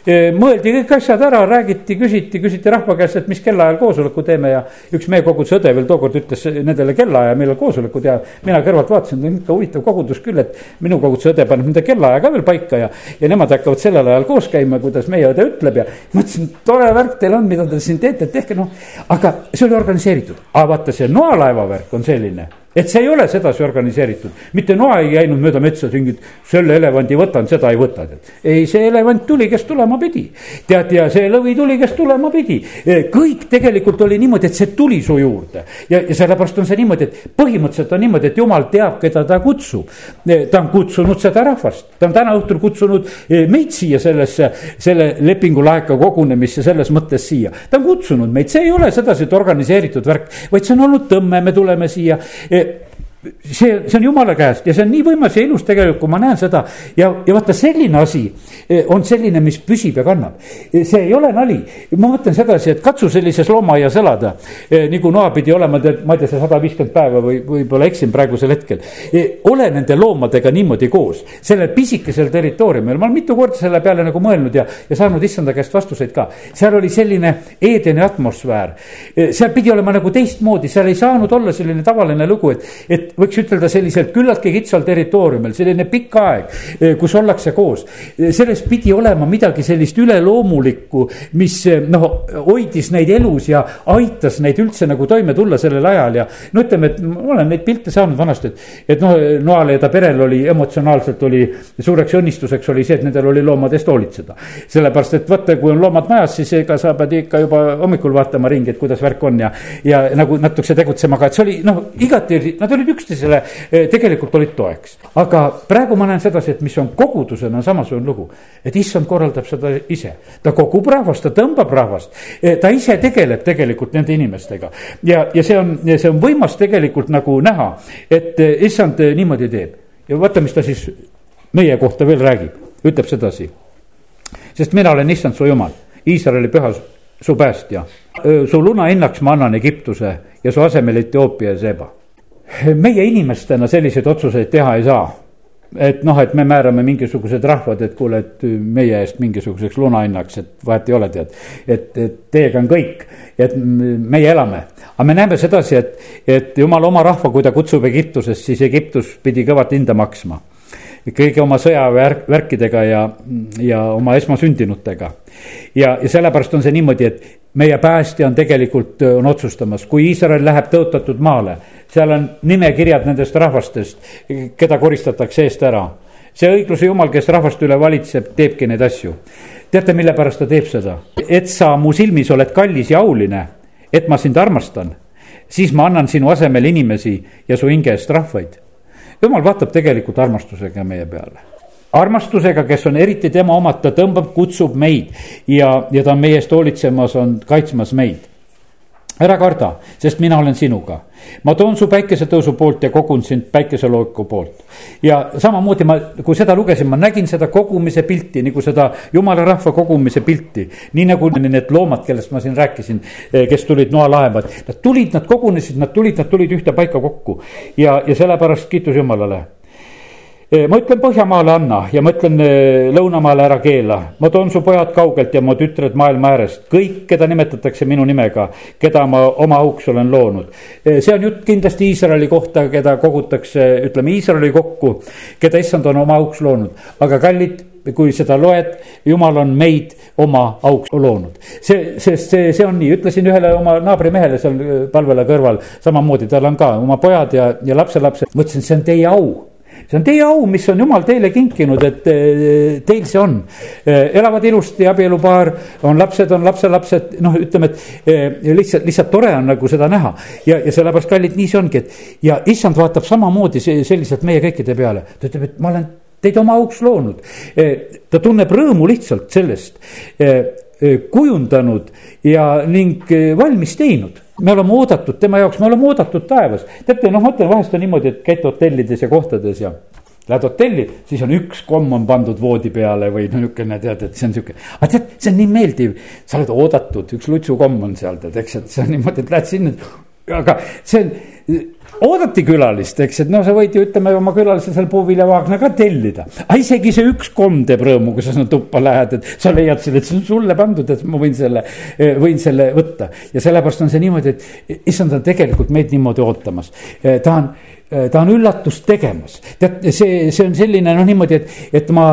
mõeldi kõik asjad ära, räägiti, küsiti, küsiti rahva käest, et mis kellaajal koosoleku teeme ja üks meie koguduse õde veel tookord ütles nendele kellaaja, millal koosolekud ja mina kõrvalt vaatasin, ikka huvitav kogudus küll, et minu koguduse õde paneb nende kellaaja ka veel paika ja, ja nemad hakkavad sellel ajal koos käima, kuidas meie õde ütleb ja mõtlesin, tore värk teil on, mida te siin teete, tehke noh, aga see oli organiseeritud, aga vaata, see noalaeva värk on selline et see ei ole sedasi organiseeritud, mitte noa ei käinud mööda metsa tingid, selle elevandi võtan, seda ei võta, tead. ei, see elevant tuli, kes tulema pidi. tead, ja see lõvi tuli, kes tulema pidi. E, kõik tegelikult oli niimoodi, et see tuli su juurde. ja, ja sellepärast on see niimoodi, et põhimõtteliselt on niimoodi, et jumal teab, keda ta kutsub. E, ta on kutsunud seda rahvast, ta on täna õhtul kutsunud e, meid siia sellesse, selle lepingulaeka kogunemisse selles mõttes siia. ta on kutsunud meid, see ei ole sedasi, et organiseeritud värk, vaid see on olnud tõmme, me tuleme siia it. See, see on jumala käest ja see on nii võimas ja ilus tegelikult, kui ma näen seda ja, ja vaata, selline asi eh, on selline, mis püsib ja kannab. Eh, see ei ole nali, ma mõtlen sedasi, et katsu sellises loomaaias elada. Eh, nagu noa pidi olema, tead, ma ei tea, see sada viiskümmend päeva või võib-olla eksin praegusel hetkel. ole nende loomadega niimoodi koos, sellel pisikesel territooriumil, ma olen mitu korda selle peale nagu mõelnud ja, ja saanud issanda käest vastuseid ka. seal oli selline Eedeni atmosfäär, seal pidi olema nagu teistmoodi, seal ei saanud olla selline tavaline lugu, et, et võiks ütelda selliselt küllaltki kitsal territooriumil, selline pikk aeg, eh, kus ollakse koos. Eh, selles pidi olema midagi sellist üleloomulikku, mis eh, noh, hoidis neid elus ja aitas neid üldse nagu toime tulla sellel ajal ja. no ütleme, et ma olen neid pilte saanud vanasti, et, et noh, noale ja ta perel oli emotsionaalselt oli suureks õnnistuseks oli see, et nendel oli loomade eest hoolitseda. sellepärast, et vaata, kui on loomad majas, siis ega sa pead ikka juba hommikul vaatama ringi, et kuidas värk on ja, ja nagu natukese tegutsema ka, et see oli noh, igati, nad olid üks üksteisele eh, tegelikult olid toeks. aga praegu ma näen sedasi, et mis on kogudusena samasugune lugu, et issand korraldab seda ise. ta kogub rahvast, ta tõmbab rahvast, eh, ta ise tegeleb tegelikult nende inimestega. ja, ja see on, see on võimas tegelikult nagu näha, et eh, issand niimoodi teeb. ja vaata, mis ta siis meie kohta veel räägib, ütleb sedasi. sest mina olen issand su jumal, Iisraeli püha su päästja. su lunahinnaks ma annan Egiptuse ja su asemel Etioopia ja Seba meie inimestena selliseid otsuseid teha ei saa et noh, et me määrame mingisugused rahvad, et kuule, et meie eest mingisuguseks lunahinnaks, et vahet ei ole, tead. et, et teiega on kõik, et meie elame, aga me näeme sedasi, et, et jumal oma rahva, kui ta kutsub Egiptusest, siis Egiptus pidi kõvat hinda maksma kõigi oma sõjavärkidega ja, ja oma esmasündinutega. ja, ja sellepärast on see niimoodi, et meie päästja on tegelikult, on otsustamas, kui Iisrael läheb tõotatud maale seal on nimekirjad nendest rahvastest, keda koristatakse eest ära. see õigluse jumal, kes rahvast üle valitseb, teebki neid asju. teate, mille pärast ta teeb seda? et sa mu silmis oled kallis ja auline, et ma sind armastan, siis ma annan sinu asemel inimesi ja su hinge eest rahvaid. jumal vaatab tegelikult armastusega meie peale armastusega, kes on eriti tema omad, ta tõmbab, kutsub meid ja, ja ta on meie eest hoolitsemas, on kaitsmas meid ära karda, sest mina olen sinuga. ma toon su päikesetõusu poolt ja kogun sind päikeselooku poolt. ja samamoodi ma, kui seda lugesin, ma nägin seda kogumise pilti nagu seda jumala rahva kogumise pilti. nii nagu need loomad, kellest ma siin rääkisin, eh, kes tulid noalaevad, nad tulid, nad kogunesid, nad tulid, nad tulid ühte paika kokku ja, ja sellepärast kiitus Jumalale ma ütlen Põhjamaale anna ja ma ütlen Lõunamaale ära keela. ma toon su pojad kaugelt ja mu tütred maailma äärest, kõik, keda nimetatakse minu nimega, keda ma oma auks olen loonud. see on jutt kindlasti Iisraeli kohta, keda kogutakse, ütleme Iisraeli kokku, keda issand on oma auks loonud, aga kallid kui seda loed, jumal on meid oma auks loonud. see, sest see, see on nii, ütlesin ühele oma naabrimehele seal palvele kõrval samamoodi, tal on ka oma pojad ja, ja lapselapsed, ma ütlesin, see on teie au see on teie au, mis on jumal teile kinkinud, et eh, teil see on. Eh, elavad ilusti abielupaar, on lapsed, on lapselapsed, noh, ütleme, et eh, lihtsalt, lihtsalt tore on nagu seda näha. ja, ja sellepärast, kallid, nii see ongi, et ja issand vaatab samamoodi selliselt meie kõikide peale. ta ütleb, et ma olen teid oma auks loonud. ta tunneb rõõmu lihtsalt sellest, kujundanud ja ning valmis teinud me oleme oodatud tema jaoks, me oleme oodatud taevas. teate, noh, ma ütlen, vahest on niimoodi, et käid hotellides ja kohtades ja lähed hotelli, siis on üks komm on pandud voodi peale või no niisugune tead, et see on sihuke. aga tead, see on nii meeldiv, sa oled oodatud, üks lutsukomm on seal tead, eks, et see on niimoodi, et lähed sinna. aga see on oodati külalist, eks, et noh, sa võid ju ütleme oma külalise seal puuviljavaagna ka tellida. aga isegi see üks komm teeb rõõmu, kui sa sinna tuppa lähed, et sa leiad selle, et see on sulle pandud, et ma võin selle, võin selle võtta. ja sellepärast on see niimoodi, et issand on tegelikult meid niimoodi ootamas. ta on Äh, ta on üllatust tegemas. tead, see, see on selline noh, niimoodi, et, et ma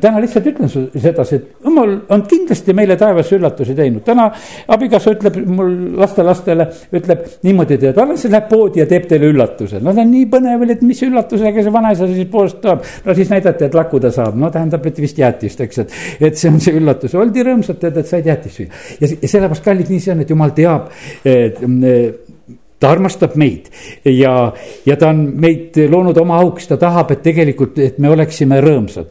täna lihtsalt ütlen sedasi, et jumal on kindlasti meile taevas üllatusi teinud. täna abikaasa ütleb mul lastelastele, ütleb niimoodi, et alles läheb poodi ja teeb teile üllatuse. no ta on nii põnev, et mis üllatusega see vanaisa siis poest toob. no siis näidati, et lakku ta saab, no tähendab, et vist jäätist, eks, et, et see on see üllatus. oldi rõõmsad, tead, et said jäätist süüa. ja, ja sellepärast, kallid, nii see on, et jumal teab, et ta armastab meid ja, ja ta on meid loonud oma auks, ta tahab, et tegelikult, et me oleksime rõõmsad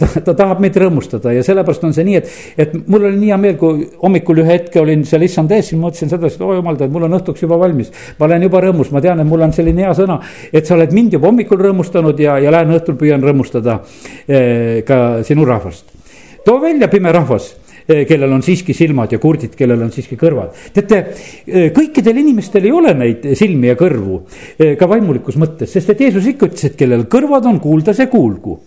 ta, ta tahab meid rõõmustada ja sellepärast on see nii, et, et mul oli nii hea meel, kui hommikul ühe hetke olin seal issand ees, siis mõtlesin sedasi, et oo jumal, tead, mul on õhtuks juba valmis. ma olen juba rõõmus, ma tean, et mul on selline hea sõna, et sa oled mind juba hommikul rõõmustanud ja, ja lähen õhtul püüan rõõmustada eh, ka sinu rahvast. too välja, pime rahvas Eh, kellel on siiski silmad ja kurdid, kellel on siiski kõrvad. teate, eh, kõikidel inimestel ei ole neid silmi ja kõrvu ka vaimulikus mõttes, sest et Jeesus ikka ütles, et kellel kõrvad on kuulda, see kuulgu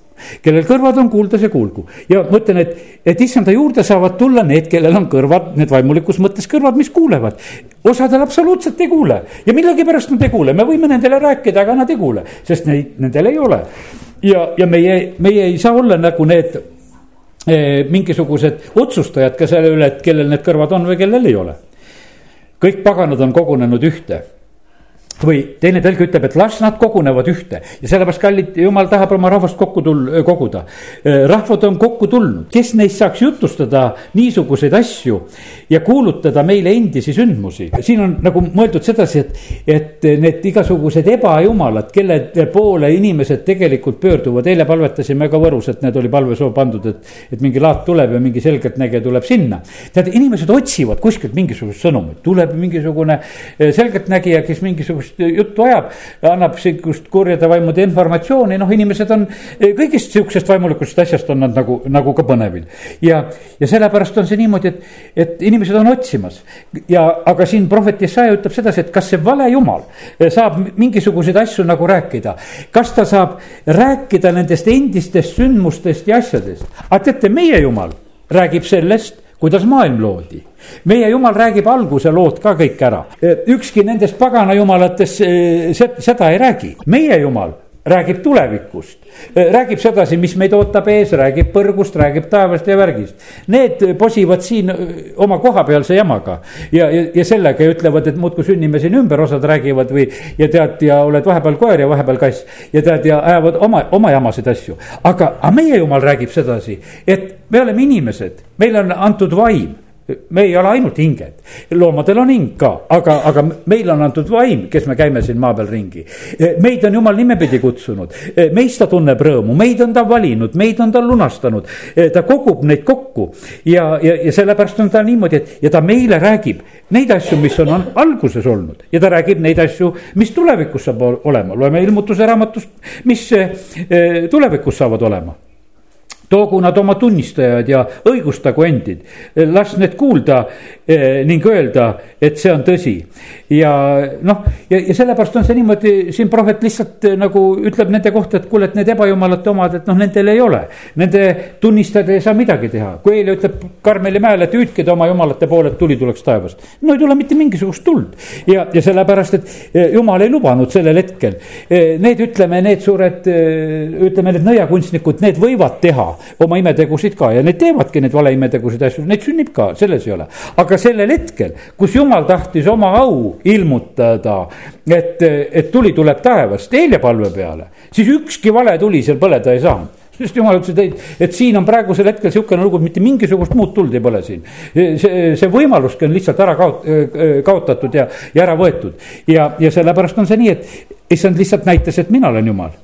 kellel kõrvad on kuulda, see kuulgu. ja ma ütlen, et, et issanda juurde saavad tulla need, kellel on kõrvad, need vaimulikus mõttes kõrvad, mis kuulevad. osadel absoluutselt ei kuule ja millegipärast nad ei kuule, me võime nendele rääkida, aga nad ei kuule, sest neid, nendel ei ole. ja, ja meie, meie ei saa olla nagu need Eh, mingisugused otsustajad ka selle üle, et kellel need kõrvad on või kellel ei ole. kõik paganad on kogunenud ühte või teine tõlk ütleb, et las nad kogunevad ühte ja sellepärast kallid, jumal tahab oma rahvast kokku tul-, koguda. rahvad on kokku tulnud, kes neist saaks jutustada niisuguseid asju ja kuulutada meile endisi sündmusi. siin on nagu mõeldud sedasi, et, et need igasugused ebajumalad, kelle poole inimesed tegelikult pöörduvad, eile palvetasime ka Võrus, et need oli palvesoov pandud, et, et mingi laat tuleb ja mingi selgeltnägija tuleb sinna. tead, inimesed otsivad kuskilt mingisugust sõnumit, tuleb mingisugune selgeltnägija, kes mingisugust sihukest juttu ajab, annab sihukest kurjade vaimude informatsiooni, noh, inimesed on kõigist sihukesest vaimulikust asjast on nad nagu, nagu ka põnevil. ja, ja sellepärast on see niimoodi, et, et inimesed on otsimas ja, aga siin prohvet Jesaja ütleb sedasi, et kas see vale jumal saab mingisuguseid asju nagu rääkida. kas ta saab rääkida nendest endistest sündmustest ja asjadest, aga teate, meie jumal räägib sellest kuidas maailm loodi. meie jumal räägib alguse lood ka kõik ära, ükski nendest pagana jumalatest eh, seda ei räägi, meie jumal räägib tulevikust, räägib sedasi, mis meid ootab ees, räägib põrgust, räägib taevast ja värgist. Need posivad siin oma kohapealse jamaga ja, ja, ja sellega ja ütlevad, et muudkui sünnime siin ümber, osad räägivad või. ja tead, ja oled vahepeal koer ja vahepeal kass ja tead ja ajavad oma, oma jamasid asju. aga, aga meie jumal räägib sedasi, et me oleme inimesed, meile on antud vaim. Me ei ole ainult hinged, loomadel on hing ka, aga, aga meil on antud vaim, kes me käime siin maa peal ringi. meid on jumal nimepidi kutsunud, meist ta tunneb rõõmu, meid on ta valinud, meid on ta lunastanud. ta kogub neid kokku. Ja, ja, ja sellepärast on ta niimoodi, et ja ta meile räägib neid asju, mis on, on alguses olnud. Ja ta räägib neid asju, mis tulevikus saab olema, loeme ilmutuse raamatust, mis eh, tulevikus saavad olema toogu nad oma tunnistajad ja õigustagu endid, las need kuulda eh, ning öelda, et see on tõsi. ja noh, ja, ja sellepärast on see niimoodi, siin prohvet lihtsalt eh, nagu ütleb nende kohta, et kuule, et need ebajumalate omad, et noh, nendel ei ole. Nende tunnistajad ei saa midagi teha, kui eile ütleb Karmeli mäel, et hüüdke te oma jumalate poole, et tuli tuleks taevast. no ei tule mitte mingisugust tuld ja, ja sellepärast, et eh, jumal ei lubanud sellel hetkel. Need ütleme, need suured, ütleme need nõiakunstnikud, need võivad teha oma imetegusid ka ja need teevadki neid valeimetegusid asju, neid sünnib ka, selles ei ole. aga sellel hetkel, kus jumal tahtis oma au ilmutada, et, et tuli tuleb taevast Helja palve peale, siis ükski vale tuli seal põleda ei saanud sest jumal ütles, et, et siin on praegusel hetkel sihukene lugu, mitte mingisugust muud tuld ei põle siin. see, see võimaluski on lihtsalt ära kaot-, kaotatud ja, ja ära võetud. ja, ja sellepärast on see nii, et issand lihtsalt näitas, et mina olen jumal.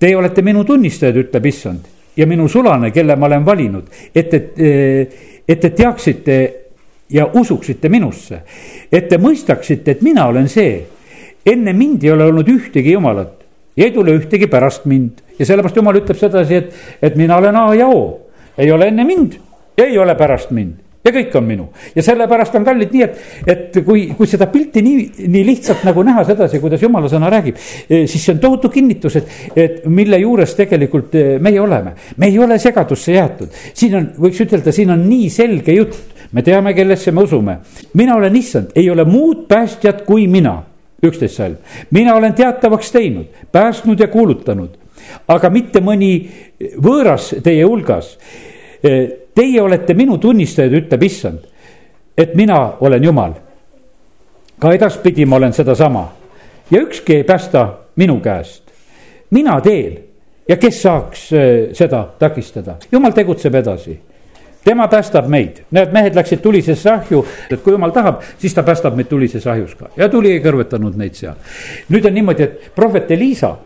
Teie olete minu tunnistajad, ütleb issand ja minu sulane, kelle ma olen valinud, et, et, et te teaksite ja usuksite minusse. et te mõistaksite, et mina olen see. enne mind ei ole olnud ühtegi jumalat ja ei tule ühtegi pärast mind ja sellepärast jumal ütleb sedasi, et, et mina olen A ja O. ei ole enne mind ei ole pärast mind ja kõik on minu ja sellepärast on kallid nii, et, et kui, kui seda pilti nii, nii lihtsalt nagu näha sedasi, kuidas jumala sõna räägib, eh, siis see on tohutu kinnitus, et, et mille juures tegelikult eh, meie oleme. me ei ole segadusse jäetud, siin on, võiks ütelda, siin on nii selge jutt, me teame, kellesse me usume. mina olen issand, ei ole muud päästjat kui mina üksteist salm, mina olen teatavaks teinud, päästnud ja kuulutanud, aga mitte mõni võõras teie hulgas. Teie olete minu tunnistajad, ütleb issand, et mina olen Jumal. ka edaspidi ma olen sedasama. Ja ükski ei päästa minu käest. mina teen ja kes saaks eh, seda takistada, Jumal tegutseb edasi. Tema päästab meid, need mehed läksid tulisesse ahju, et kui jumal tahab, siis ta päästab meid tulises ahjus ka. Ja tuli ei kõrvetanud neid seal. nüüd on niimoodi, et prohvet Elisa,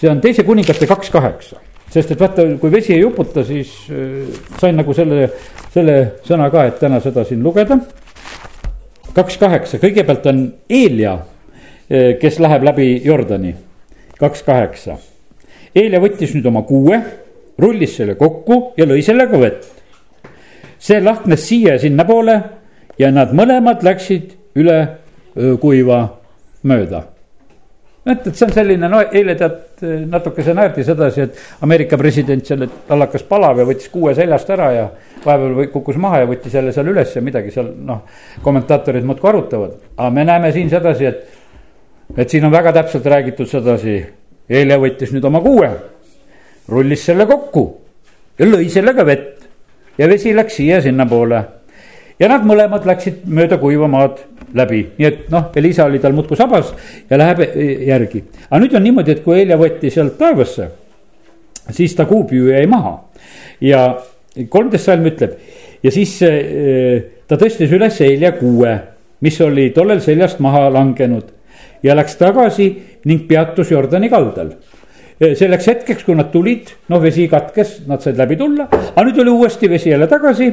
see on teise kuningate kaks kaheksa, sest et vaata, kui vesi ei uputa, siis äh, sain nagu selle, selle sõna ka, et täna seda siin lugeda. kaks kaheksa, kõigepealt on Eelia, äh, kes läheb läbi Jordani, kaks kaheksa. Eelia võttis nüüd oma kuue, rullis selle kokku ja lõi sellega vett see lahknes siia ja sinnapoole ja nad mõlemad läksid üle kuiva mööda. Et, et see on selline, no eile tead natukese naerdi sedasi, et Ameerika president seal, et tal hakkas palav ja võttis kuue seljast ära ja vahepeal kukkus maha ja võttis jälle seal üles ja midagi seal noh, kommentaatorid muudkui arutavad. aga me näeme siin sedasi, et, et siin on väga täpselt räägitud sedasi. eile võttis nüüd oma kuue, rullis selle kokku ja lõi sellega vett ja vesi läks siia-sinnapoole. Ja nad mõlemad läksid mööda kuiva maad läbi, nii et noh, Elisa oli tal muudkui sabas ja läheb järgi. aga nüüd on niimoodi, et kui Helja võeti sealt taevasse, siis ta kuupüü jäi maha ja kolmteist salm ütleb ja siis eh, ta tõstis üles Helja kuue, mis oli tollel seljast maha langenud ja läks tagasi ning peatus Jordani kaldal selleks hetkeks, kui nad tulid, noh, vesi katkes, nad said läbi tulla, aga nüüd oli uuesti vesi jälle tagasi.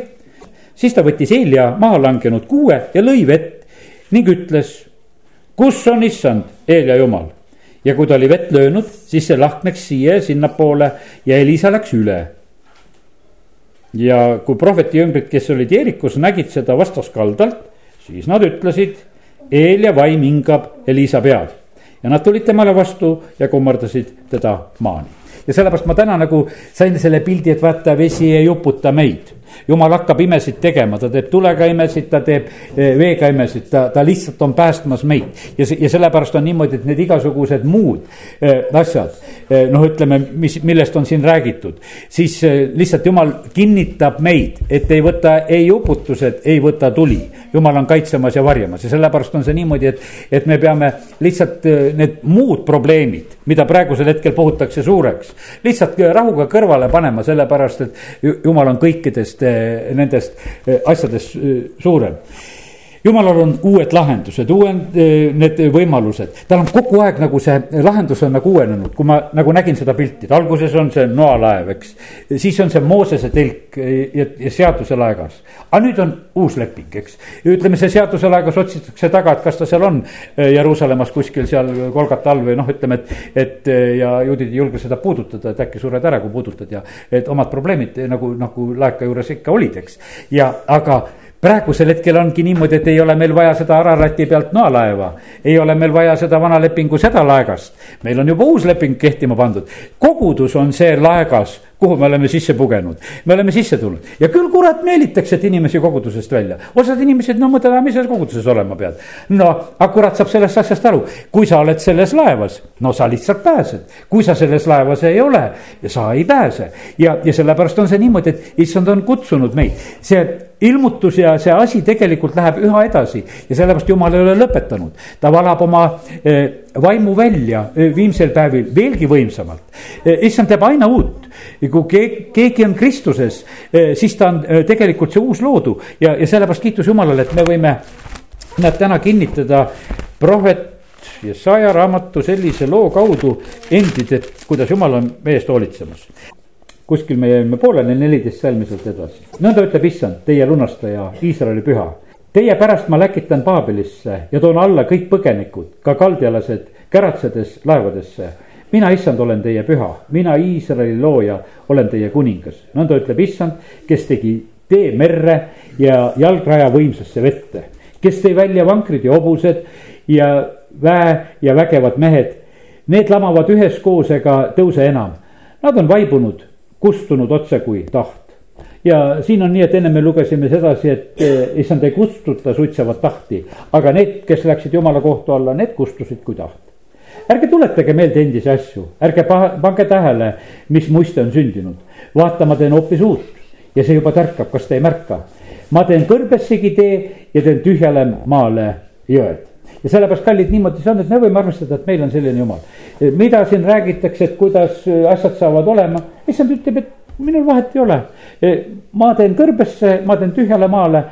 Siis ta võttis Eelia maha langenud kuue ja lõi vett ning ütles, kus on issand, Eelia jumal. ja kui ta oli vett löönud, siis see lahkneks siia ja sinnapoole ja Elisa läks üle. ja kui prohveti jüngrid, kes olid Jeerikus, nägid seda vastaskaldalt, siis nad ütlesid, Eelia vaim hingab Elisa peal ja nad tulid temale vastu ja kummardasid teda maani. ja sellepärast ma täna nagu sain selle pildi, et vaata, vesi ei uputa meid jumal hakkab imesid tegema, ta teeb tulega imesid, ta teeb eh, veega imesid, ta, ta lihtsalt on päästmas meid. ja, ja sellepärast on niimoodi, et need igasugused muud äh, asjad äh,, noh, ütleme, mis, millest on siin räägitud. siis lihtsalt jumal kinnitab meid, et ei võta ei uputused, ei võta tuli. Jumal on kaitsemas ja varjamas. Ja sellepärast on see niimoodi, et, et me peame lihtsalt need muud probleemid, mida praegusel hetkel puhutakse suureks, lihtsalt rahuga kõrvale panema, sellepärast et jumal on kõikidest nendest eh, asjadest suurem jumalal on uued lahendused, uued eh, need võimalused, tal on kogu aeg nagu see lahendus on nagu uuenenud, kui ma nagu nägin seda pilti, et alguses on see noalaev, eks. siis on see Moosese telk ja, ja seaduselaegas, aga nüüd on uus leping, eks. ütleme, see seaduselaegas otsitakse taga, et kas ta seal on Jeruusalemmas kuskil seal Kolgata all või noh, ütleme, et, et ja juudid ei julge seda puudutada, et äkki sured ära, kui puudutad ja et omad probleemid nagu, nagu laeka juures ikka olid, eks. ja aga praegusel hetkel ongi niimoodi, et ei ole meil vaja seda Ararati pealt noalaeva. ei ole meil vaja seda vana lepingu seda laegast. meil on juba uus leping kehtima pandud. kogudus on see laegas, kuhu me oleme sisse pugenud, me oleme sisse tulnud ja küll kurat meelitakse, inimesi kogudusest välja. osad inimesed, no mõtlevad, mis selles koguduses olema pead. no, aga kurat saab sellest asjast aru, kui sa oled selles laevas, no sa lihtsalt pääsed. kui sa selles laevas ei ole, sa ei pääse ja, ja sellepärast on see niimoodi, et issand on kutsunud meid, see ilmutus ja see asi tegelikult läheb üha edasi ja sellepärast jumal ei ole lõpetanud. ta valab oma eh, vaimu välja viimsel päevil veelgi võimsamalt. Eh, issand teeb aina uut, kui keegi on Kristuses, siis ta on tegelikult see uus loodu ja, ja sellepärast kiitus Jumalale, et me võime näed täna kinnitada prohvet Jesaja raamatu sellise loo kaudu endid, et kuidas Jumal on meie eest hoolitsemas kuskil me jäime pooleli, neliteist salmi sealt edasi. nõnda ütleb issand, teie lunastaja, Iisraeli püha. Teie pärast ma läkitan Paabelisse ja toon alla kõik põgenikud, ka kaldialased, käratsedes laevadesse. mina, issand, olen teie püha, mina, Iisraeli looja, olen teie kuningas. nõnda ütleb issand, kes tegi tee merre ja jalgraja võimsasse vette. kes tõi välja vankrid ja hobused ja väe ja vägevad mehed. Need lamavad üheskoos ega tõuse enam. Nad on vaibunud kustunud otse kui taht. Ja siin on nii, et enne me lugesime sedasi, et eh, issand ei kustuta suitsevat tahti, aga need, kes läksid jumala kohtu alla, need kustusid kui taht. ärge tuletage meelde endisi asju, ärge pange tähele, mis muiste on sündinud. vaata, ma teen hoopis uut ja see juba tärkab, kas te ei märka. ma teen kõrbessegi tee ja teen tühjale maale jõed ja sellepärast, kallid, niimoodi see on, et me võime arvestada, et meil on selline jumal. mida siin räägitakse, et kuidas asjad saavad olema, issand ütleb, et minul vahet ei ole. ma teen kõrbesse, ma teen tühjale maale.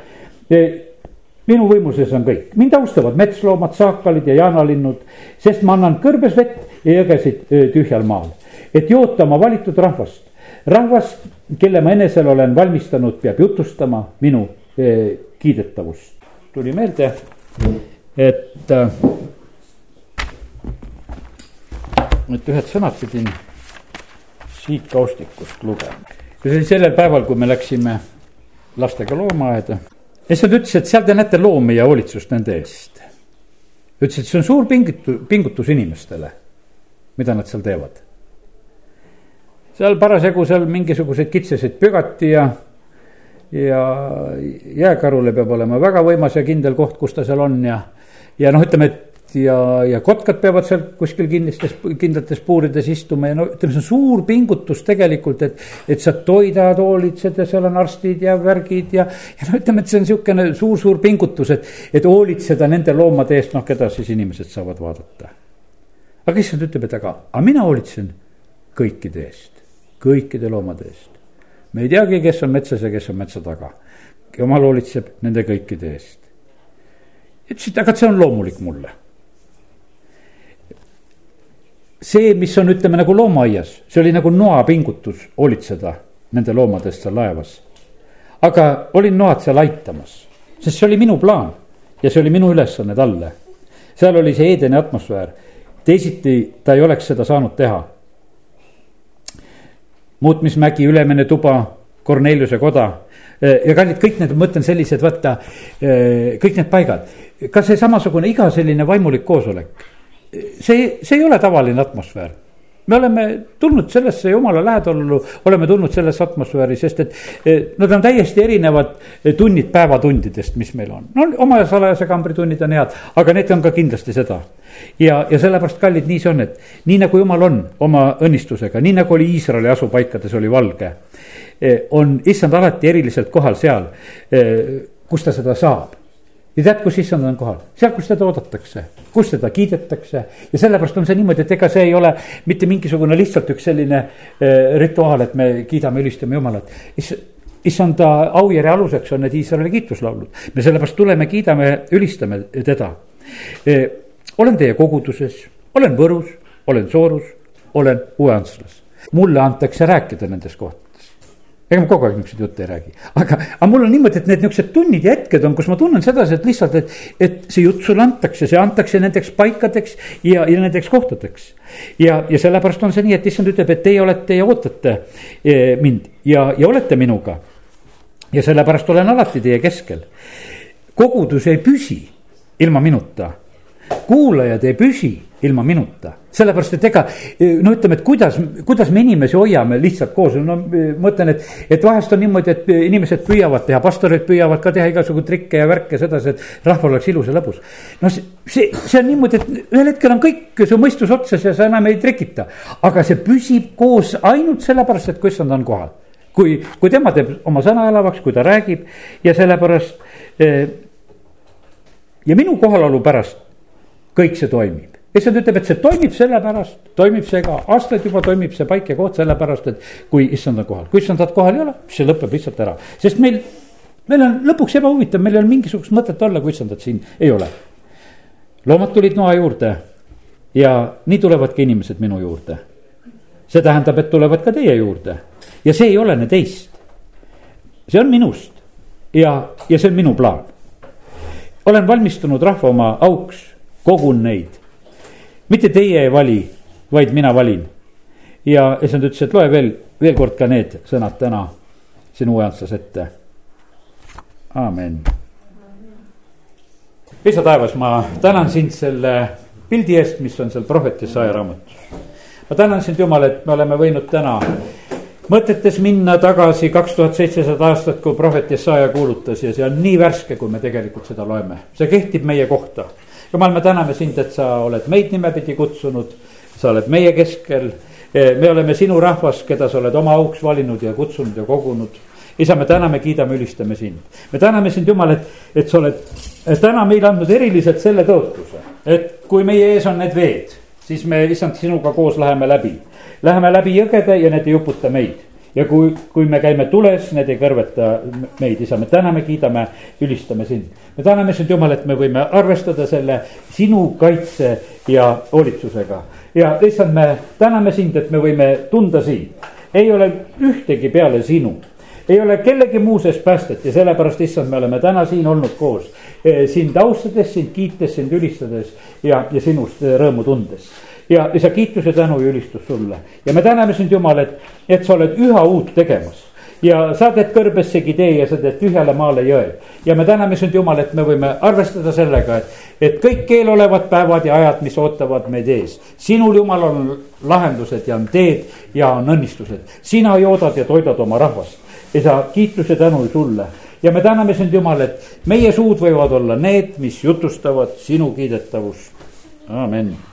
minu võimuses on kõik, mind austavad metsloomad, saakalid ja jaanalinnud, sest ma annan kõrbes vett ja jõgesid tühjal maal, et joota oma valitud rahvast. rahvas, kelle ma enesele olen valmistanud, peab jutustama minu kiidetavust. tuli meelde et, et ühed sõnad pidin siit kaustikust lugema. ja see oli sellel päeval, kui me läksime lastega loomaaeda. ja siis nad ütlesid, et seal te näete loomi ja hoolitsust nende eest. ütlesid, see on suur pingitu-, pingutus inimestele, mida nad seal teevad. seal parasjagu seal mingisuguseid kitseseid pügati ja ja jääkarule peab olema väga võimas ja kindel koht, kus ta seal on ja ja noh, ütleme, et ja, ja kotkad peavad seal kuskil kinnistes, kindlates puurides istuma ja no ütleme, see on suur pingutus tegelikult, et. et sa toidad, hoolitsed ja seal on arstid ja värgid ja, ja no ütleme, et see on sihukene suur-suur pingutus, et, et hoolitseda nende loomade eest, noh, keda siis inimesed saavad vaadata. aga issand ütleb, et aga, aga mina hoolitsen kõikide eest, kõikide loomade eest. me ei teagi, kes on metsas ja kes on metsa taga. jumal hoolitseb nende kõikide eest ütlesid, aga see on loomulik mulle. See, mis on, ütleme nagu loomaaias, see oli nagu noapingutus hoolitseda nende loomadest seal laevas. aga olin noad seal aitamas, sest see oli minu plaan ja see oli minu ülesanne talle. seal oli see Eedeni atmosfäär, teisiti ta ei oleks seda saanud teha. muutmismägi, Ülemine tuba, Korneliuse koda ja kallid, kõik need, ma mõtlen sellised, vaata, kõik need paigad ka see samasugune iga selline vaimulik koosolek, see, see ei ole tavaline atmosfäär me oleme tulnud sellesse jumala lähedallu, oleme tulnud sellesse atmosfääri, sest et eh, nad on täiesti erinevad tunnid päevatundidest, mis meil on. no oma salajase kambri tunnid on head, aga need on ka kindlasti seda. ja, ja sellepärast, kallid, nii see on, et nii nagu jumal on oma õnnistusega, nii nagu oli Iisraeli asupaikades oli valge. Eh, on issand alati eriliselt kohal seal, eh, kus ta seda saab ja tead, kus issand on kohal, seal, kus teda oodatakse, kus teda kiidetakse. Ja sellepärast on see niimoodi, et ega see ei ole mitte mingisugune lihtsalt üks selline äh, rituaal, et me kiidame, ülistame Jumalat. issanda aujärje aluseks on need Iisraeli kiituslaulud, me sellepärast tuleme, kiidame, ülistame teda. E,. olen teie koguduses, olen Võrus, olen Soorus, olen Uue-Antslas, mulle antakse rääkida nendes kohtades ega ma kogu aeg niisuguseid jutte ei räägi, aga, aga mul on niimoodi, et need niisugused tunnid ja hetked on, kus ma tunnen sedasi, et lihtsalt, et, et see jutt sulle antakse, see antakse nendeks paikadeks ja, ja nendeks kohtadeks. ja, ja sellepärast on see nii, et issand ütleb, et teie olete ja ootate eh, mind ja, ja olete minuga. ja sellepärast olen alati teie keskel. kogudus ei püsi ilma minuta, kuulajad ei püsi ilma minuta sellepärast, et ega no ütleme, et kuidas, kuidas me inimesi hoiame lihtsalt koos, no ma ütlen, et, et vahest on niimoodi, et inimesed püüavad teha, pastorid püüavad ka teha igasugu trikke ja värke sedasi, et rahval oleks ilus ja lõbus. no see, see, see on niimoodi, et ühel hetkel on kõik su mõistus otsas ja sa enam ei trikita. aga see püsib koos ainult sellepärast, et kui issand on kohal. kui, kui tema teeb oma sõna elavaks, kui ta räägib ja sellepärast eh, ja minu kohalolu pärast kõik see toimib issand ütleb, et see toimib sellepärast, toimib see ka aastaid juba toimib see paik ja koht sellepärast, et kui issand on kohal, kui issandat kohal ei ole, see lõpeb lihtsalt ära, sest meil. meil on lõpuks ebahuvitav, meil ei ole mingisugust mõtet olla, kui issandat siin ei ole. loomad tulid noa juurde ja nii tulevadki inimesed minu juurde. see tähendab, et tulevad ka teie juurde ja see ei olene teist. see on minust ja, ja see on minu plaan. olen valmistunud rahva oma auks, kogun neid mitte teie ei vali, vaid mina valin. ja issand ütles, et loe veel, veel kord ka need sõnad täna sinu ajatsas ette. amin. isa taevas, ma tänan sind selle pildi eest, mis on seal prohveti saja raamatus. ma tänan sind, Jumal, et me oleme võinud täna mõtetes minna tagasi kaks tuhat seitsesada aastat, kui prohvet Jesaja kuulutas ja see on nii värske, kui me tegelikult seda loeme, see kehtib meie kohta jumal, me täname sind, et sa oled meid nimepidi kutsunud, sa oled meie keskel. Eh, me oleme sinu rahvas, keda sa oled oma auks valinud ja kutsunud ja kogunud. isa, me täname, kiidame, ülistame sind. me täname sind, Jumal, et, et sa oled täna meile andnud eriliselt selle tõotuse, et kui meie ees on need veed, siis me, issand, sinuga koos läheme läbi. Läheme läbi jõgede ja need ei uputa meid ja kui, kui me käime tules, need ei kõrveta meid, isa, me täname, kiidame, ülistame sind. me täname sind, Jumal, et me võime arvestada selle sinu kaitse ja hoolitsusega. ja issand, me täname sind, et me võime tunda sind. ei ole ühtegi peale sinu ei ole kellegi muu sees päästet ja sellepärast, issand, me oleme täna siin olnud koos. Eh, sind austades, sind kiites, sind ülistades ja, ja sinust rõõmu tundes ja, ja see kiitus ja tänu ja ülistus sulle. ja me täname sind, Jumal, et, et sa oled üha uut tegemas ja sa teed kõrbessegi tee ja sa teed tühjale maale jõe. ja me täname sind, Jumal, et me võime arvestada sellega, et, et kõik keelolevad päevad ja ajad, mis ootavad meid ees. sinul, Jumal, on lahendused ja on teed ja on õnnistused. sina joodad ja toidad oma rahvast. isa, kiitus ja tänu sulle ja me täname sind, Jumal, et meie suud võivad olla need, mis jutustavad sinu kiidetavust. amin